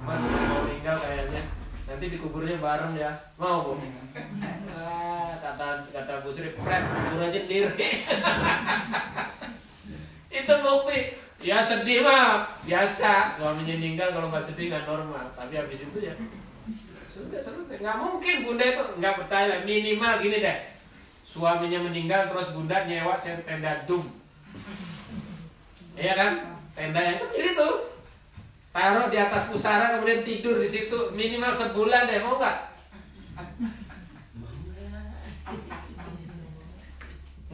Mas mau meninggal kayaknya nanti dikuburnya bareng ya. Mau bu? Ah, kata kata Bu Sri, pret kubur aja sendiri. [laughs] Itu bukti. Ya sedih mah biasa. Suaminya meninggal kalau nggak sedih nggak normal. Tapi habis itu ya sudah selesai. Nggak mungkin bunda itu nggak percaya. Minimal gini deh suaminya meninggal terus bunda nyewa saya tenda dum. Iya kan? Tenda yang kecil itu. Taruh di atas pusara kemudian tidur di situ minimal sebulan deh mau nggak?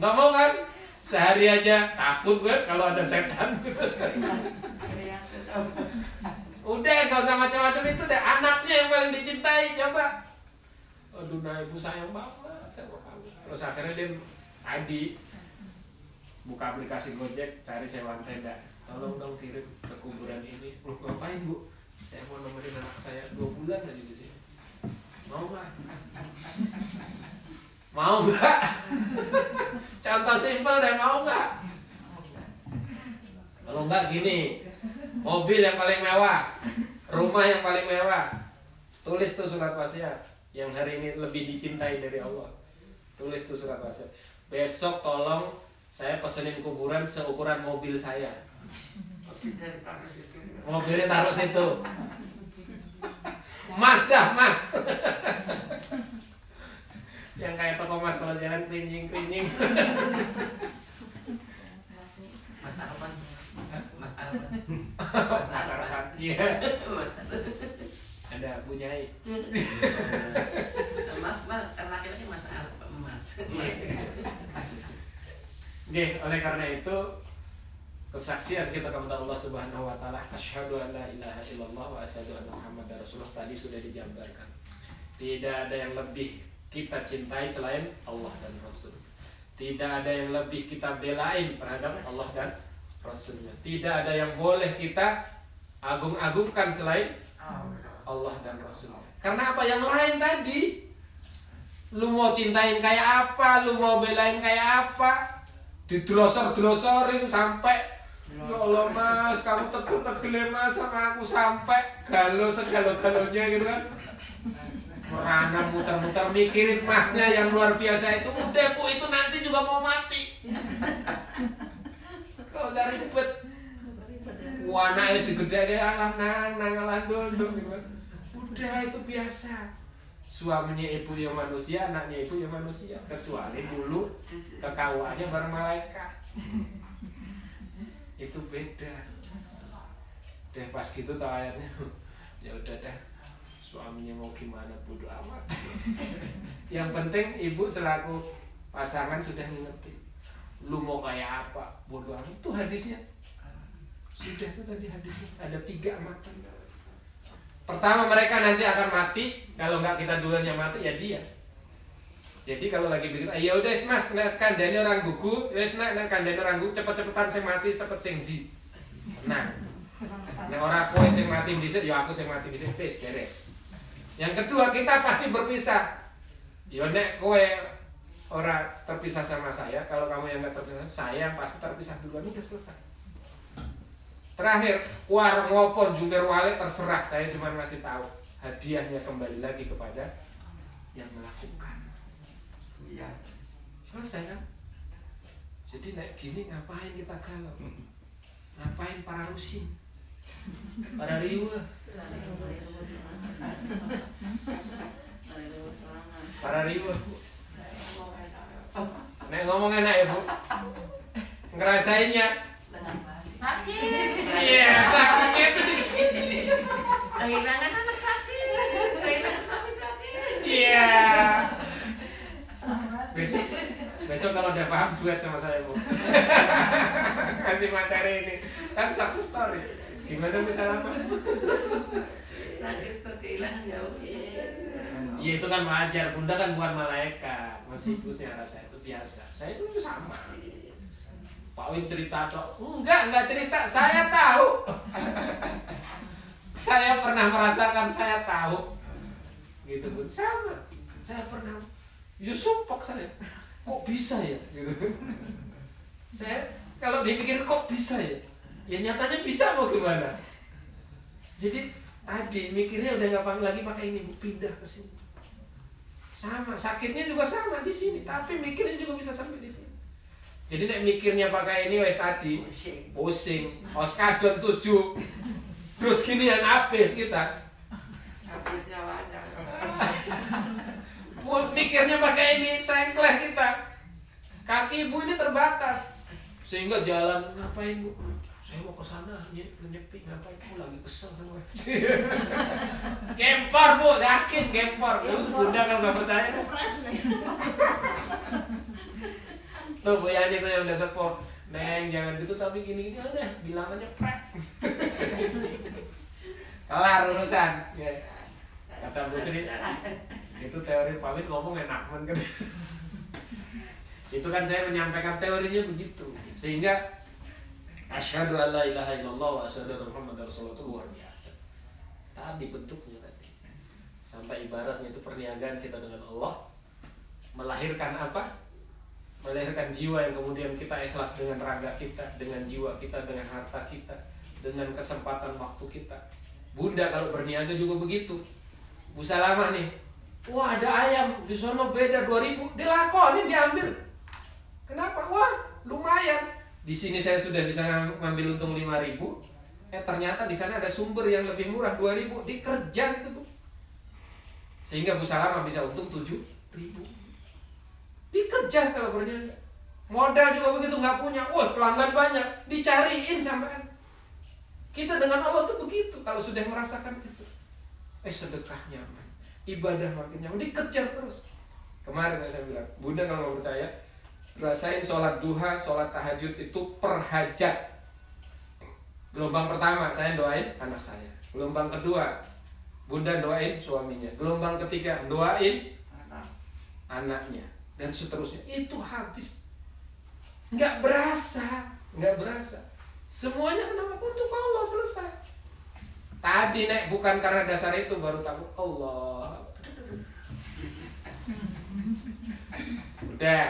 Nggak mau kan? Sehari aja takut gue kalau ada setan. Udah gak usah macam-macam itu deh. Anaknya yang paling dicintai coba. Aduh nah ibu sayang banget kamu terus akhirnya dia tadi buka aplikasi Gojek cari sewa tenda. Tolong dong kirim ke kuburan ini. Lu ngapain bu? Saya mau nemenin anak saya dua bulan aja di sini. Mau nggak? Mau nggak? Contoh simpel deh mau nggak? Kalau nggak gini mobil yang paling mewah rumah yang paling mewah. Tulis tuh surat wasiat yang hari ini lebih dicintai dari Allah tulis tuh surat wasiat besok tolong saya pesenin kuburan seukuran mobil saya Dari taruh situ. mobilnya taruh situ mas dah mas yang kayak toko mas kalau jalan kerincing kerincing Mas Arman. Mas Arman. mas Arafat iya ada bunyai Mas, mas, laki-laki Mas Arman. Oke, oleh karena itu kesaksian kita kepada Allah Subhanahu wa taala asyhadu an la ilaha illallah wa asyhadu anna muhammadar rasulullah tadi sudah dijabarkan. Tidak ada yang lebih kita cintai selain Allah dan Rasul. Tidak ada yang lebih kita belain terhadap Allah dan Rasulnya. Tidak ada yang boleh kita agung-agungkan selain Allah dan Rasulnya. Karena apa yang lain tadi? Lu mau cintain kayak apa? Lu mau belain kayak apa? Didelosor-delosorin sampai Ya Allah mas, kamu tegel-tegel mas sama aku sampai galau segalo-galonya gitu kan. Merana muter-muter mikirin masnya yang luar biasa itu Udah bu, itu nanti juga mau mati. Kau usah ribet? Wana es digede alah nang, nang alah dulu gitu kan. Udah itu biasa suaminya ibu yang manusia anaknya ibu yang manusia. Kecuali dulu kekawaannya bareng malaikat. [laughs] Itu beda. Deh pas gitu tau ayatnya [laughs] ya udah dah suaminya mau gimana bodo amat. [laughs] Yang penting ibu selaku pasangan sudah ngerti. Lu mau kayak apa? Bodo amat. Itu hadisnya. Sudah itu tadi hadisnya. Ada tiga mata pertama mereka nanti akan mati. Kalau nggak kita duluan yang mati ya dia. Jadi kalau lagi begitu ya udah mas nek kandani orang gugu. Wes nek nek kandani orang gugu. Cepet-cepetan saya mati cepet sing di. Nah nek orang kowe sing mati dhisik ya aku sing mati dhisik wis beres. Yang kedua kita pasti berpisah. Ya nek kowe orang terpisah sama saya kalau kamu yang nggak terpisah saya pasti terpisah duluan udah selesai terakhir war ngopon jungkir wale terserah. Saya cuma ngasih tahu hadiahnya kembali lagi kepada yang melakukan. Iya. selesai kan? Jadi naik gini ngapain kita galau? Ngapain para rusin? Para riwa? Para riwa Nek ngomong enak ya bu. Ngerasainnya sakit. Iya sakitnya itu di sini. Kehilangan anak sakit. Kehilangan suami sakit. Iya. Besok Besok kalau udah paham duet sama saya bu. Kasih materi ini. Kan success story. Gimana bisa apa? sakit terus kehilangan jauh Iya itu kan wajar, bunda kan bukan malaikat. Masih pusing rasa itu biasa. Saya itu sama Pak Win cerita atau Enggak, enggak cerita, saya tahu. [laughs] Saya pernah merasakan, saya tahu. Gitu pun sama. Saya pernah. Ya sumpok saya. Kok bisa ya? Gitu. Saya kalau dipikir kok bisa ya? Ya nyatanya bisa mau gimana? Jadi tadi mikirnya udah nggak lagi pakai ini pindah ke sini. Sama. Sakitnya juga sama di sini tapi mikirnya juga bisa sampai di sini jadi nek mikirnya pakai ini wes tadi. Pusing. oskadon tujuh. Terus ginian habis kita. Habis nyawanya. Mikirnya pakai ini sengkleh kita. Kaki ibu ini terbatas. Sehingga jalan ngapain bu? Saya mau ke sana nye- nyepi ngapain? Bu lagi kesel sama [laughs] gempor bu. Yakin gempor bunda kan nggak percaya tuh bu Yani tuh yang udah sepuh neng jangan gitu tapi gini gini aja bilang aja prek. [laughs] Kelar urusan. Ya. kata Bu Sri itu teori Pak Win ngomong enak banget kan? Itu kan saya menyampaikan teorinya begitu. Sehingga asyhadu an la ilaha illallah wa asyhadu anna muhammadar rasulullah itu luar biasa. Tadi bentuknya tadi. Sampai ibaratnya itu perniagaan kita dengan Allah melahirkan apa melahirkan jiwa yang kemudian kita ikhlas dengan raga kita dengan jiwa kita dengan harta kita dengan kesempatan waktu kita. Bunda kalau berniaga juga begitu. Bu Salamah nih Wah ada ayam di sono beda 2000 Dilakonin diambil. Kenapa? Wah lumayan. Di sini saya sudah bisa ngam- ngambil untung 5000 Eh ternyata di sana ada sumber yang lebih murah 2000 Dikerja itu Bu. Sehingga Bu Salamah bisa untung 7000 Dikejar kalau berniaga Modal juga begitu nggak punya Wah pelanggan banyak Dicariin sampai kita dengan Allah tuh begitu kalau sudah merasakan itu. Eh sedekah nyaman, ibadah makin nyaman, dikejar terus. Kemarin saya bilang, Bunda kalau mau percaya, rasain sholat duha, sholat tahajud itu per hajat. Gelombang pertama saya doain anak saya. Gelombang kedua, Bunda doain suaminya. Gelombang ketiga doain Anak. anaknya dan seterusnya. Itu habis. Nggak berasa, nggak berasa. Semuanya kenapa? Untuk Allah selesai. Tadi nek bukan karena dasar itu baru takut Allah. Udah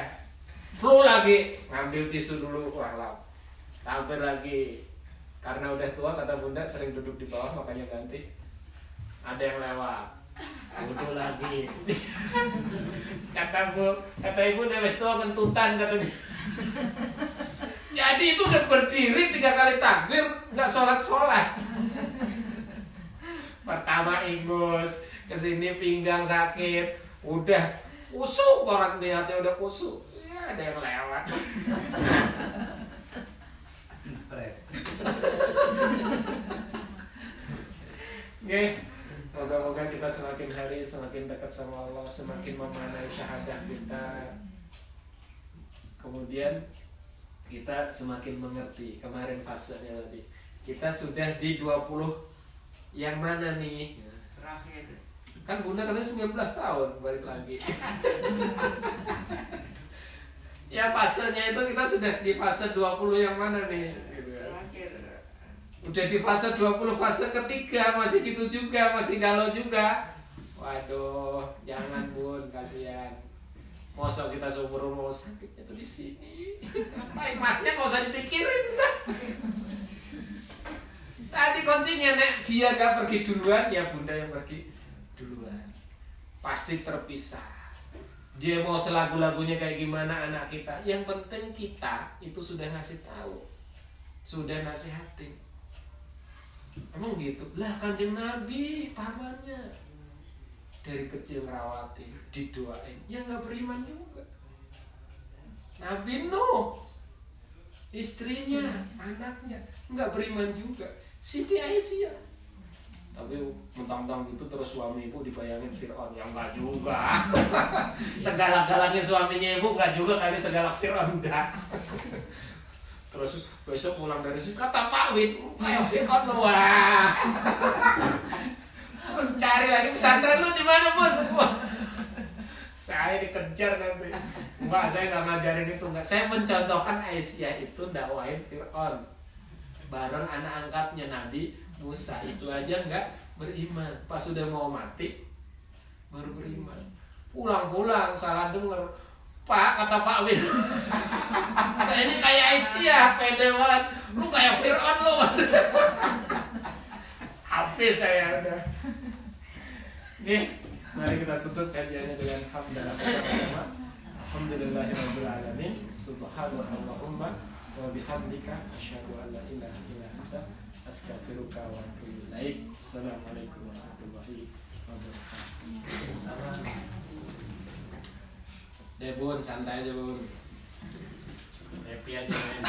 flu lagi ngambil tisu dulu wah. Tampil lagi karena udah tua kata bunda sering duduk di bawah makanya ganti. Ada yang lewat. Wudhu lagi. kata bu, kata ibu udah tua kentutan katanya. Jadi itu udah berdiri tiga kali takbir, nggak sholat sholat. Pertama ingus, ke sini pinggang sakit udah kusuk orang niatnya udah kusuk ya ada yang lewat Oke, moga-moga kita semakin hari semakin dekat sama Allah, semakin memanai syahadat kita. Kemudian kita semakin mengerti kemarin fasenya tadi. Kita sudah di 20 yang mana nih? Terakhir. Kan Bunda katanya 19 tahun balik lagi. [laughs] ya fasenya itu kita sudah di fase 20 yang mana nih? Udah di fase 20 fase ketiga masih gitu juga, masih galau juga. Waduh, jangan bun, kasihan. Masa kita seumur umur sakitnya tuh di sini. Ngapain masnya nggak usah dipikirin. Tadi kuncinya nek dia gak pergi duluan, ya bunda yang pergi duluan. Pasti terpisah. Dia mau selagu-lagunya kayak gimana anak kita. Yang penting kita itu sudah ngasih tahu, sudah nasihatin. Emang gitu? Lah kanjeng Nabi pamannya dari kecil ngerawatin, didoain, ya nggak beriman juga. Nabi Nuh, istrinya, anaknya nggak beriman juga. Siti Aisyah, tapi mentang-mentang gitu terus suami ibu dibayangin Fir'aun ya enggak juga [laughs] segala-galanya suaminya ibu enggak juga kali segala Fir'aun enggak terus besok pulang dari sini kata Pak Win kayak Fir'aun lu wah. [laughs] Cari lagi pesantren lu di mana pun saya dikejar nanti enggak saya nggak ngajarin itu enggak saya mencontohkan Aisyah itu dakwain Fir'aun. Bareng anak angkatnya Nabi Musa. Itu aja enggak beriman. Pas sudah mau mati baru beriman. Pulang-pulang salah denger Pak kata Pak Win [laughs] saya ini kayak Aisyah pede banget. Lu kayak Fir'aun lu. [laughs] Habis saya udah. Nih mari kita tutup kajiannya dengan hamdalah bersama Alhamdulillahirabbil alamin. Subhanallahumma wa bihamdika asyhadu an la ilaha illa anta astaghfiruka wa atubu ilaik. Assalamualaikum warahmatullahi wabarakatuh. Salam deh bun santai aja bun happy aja men?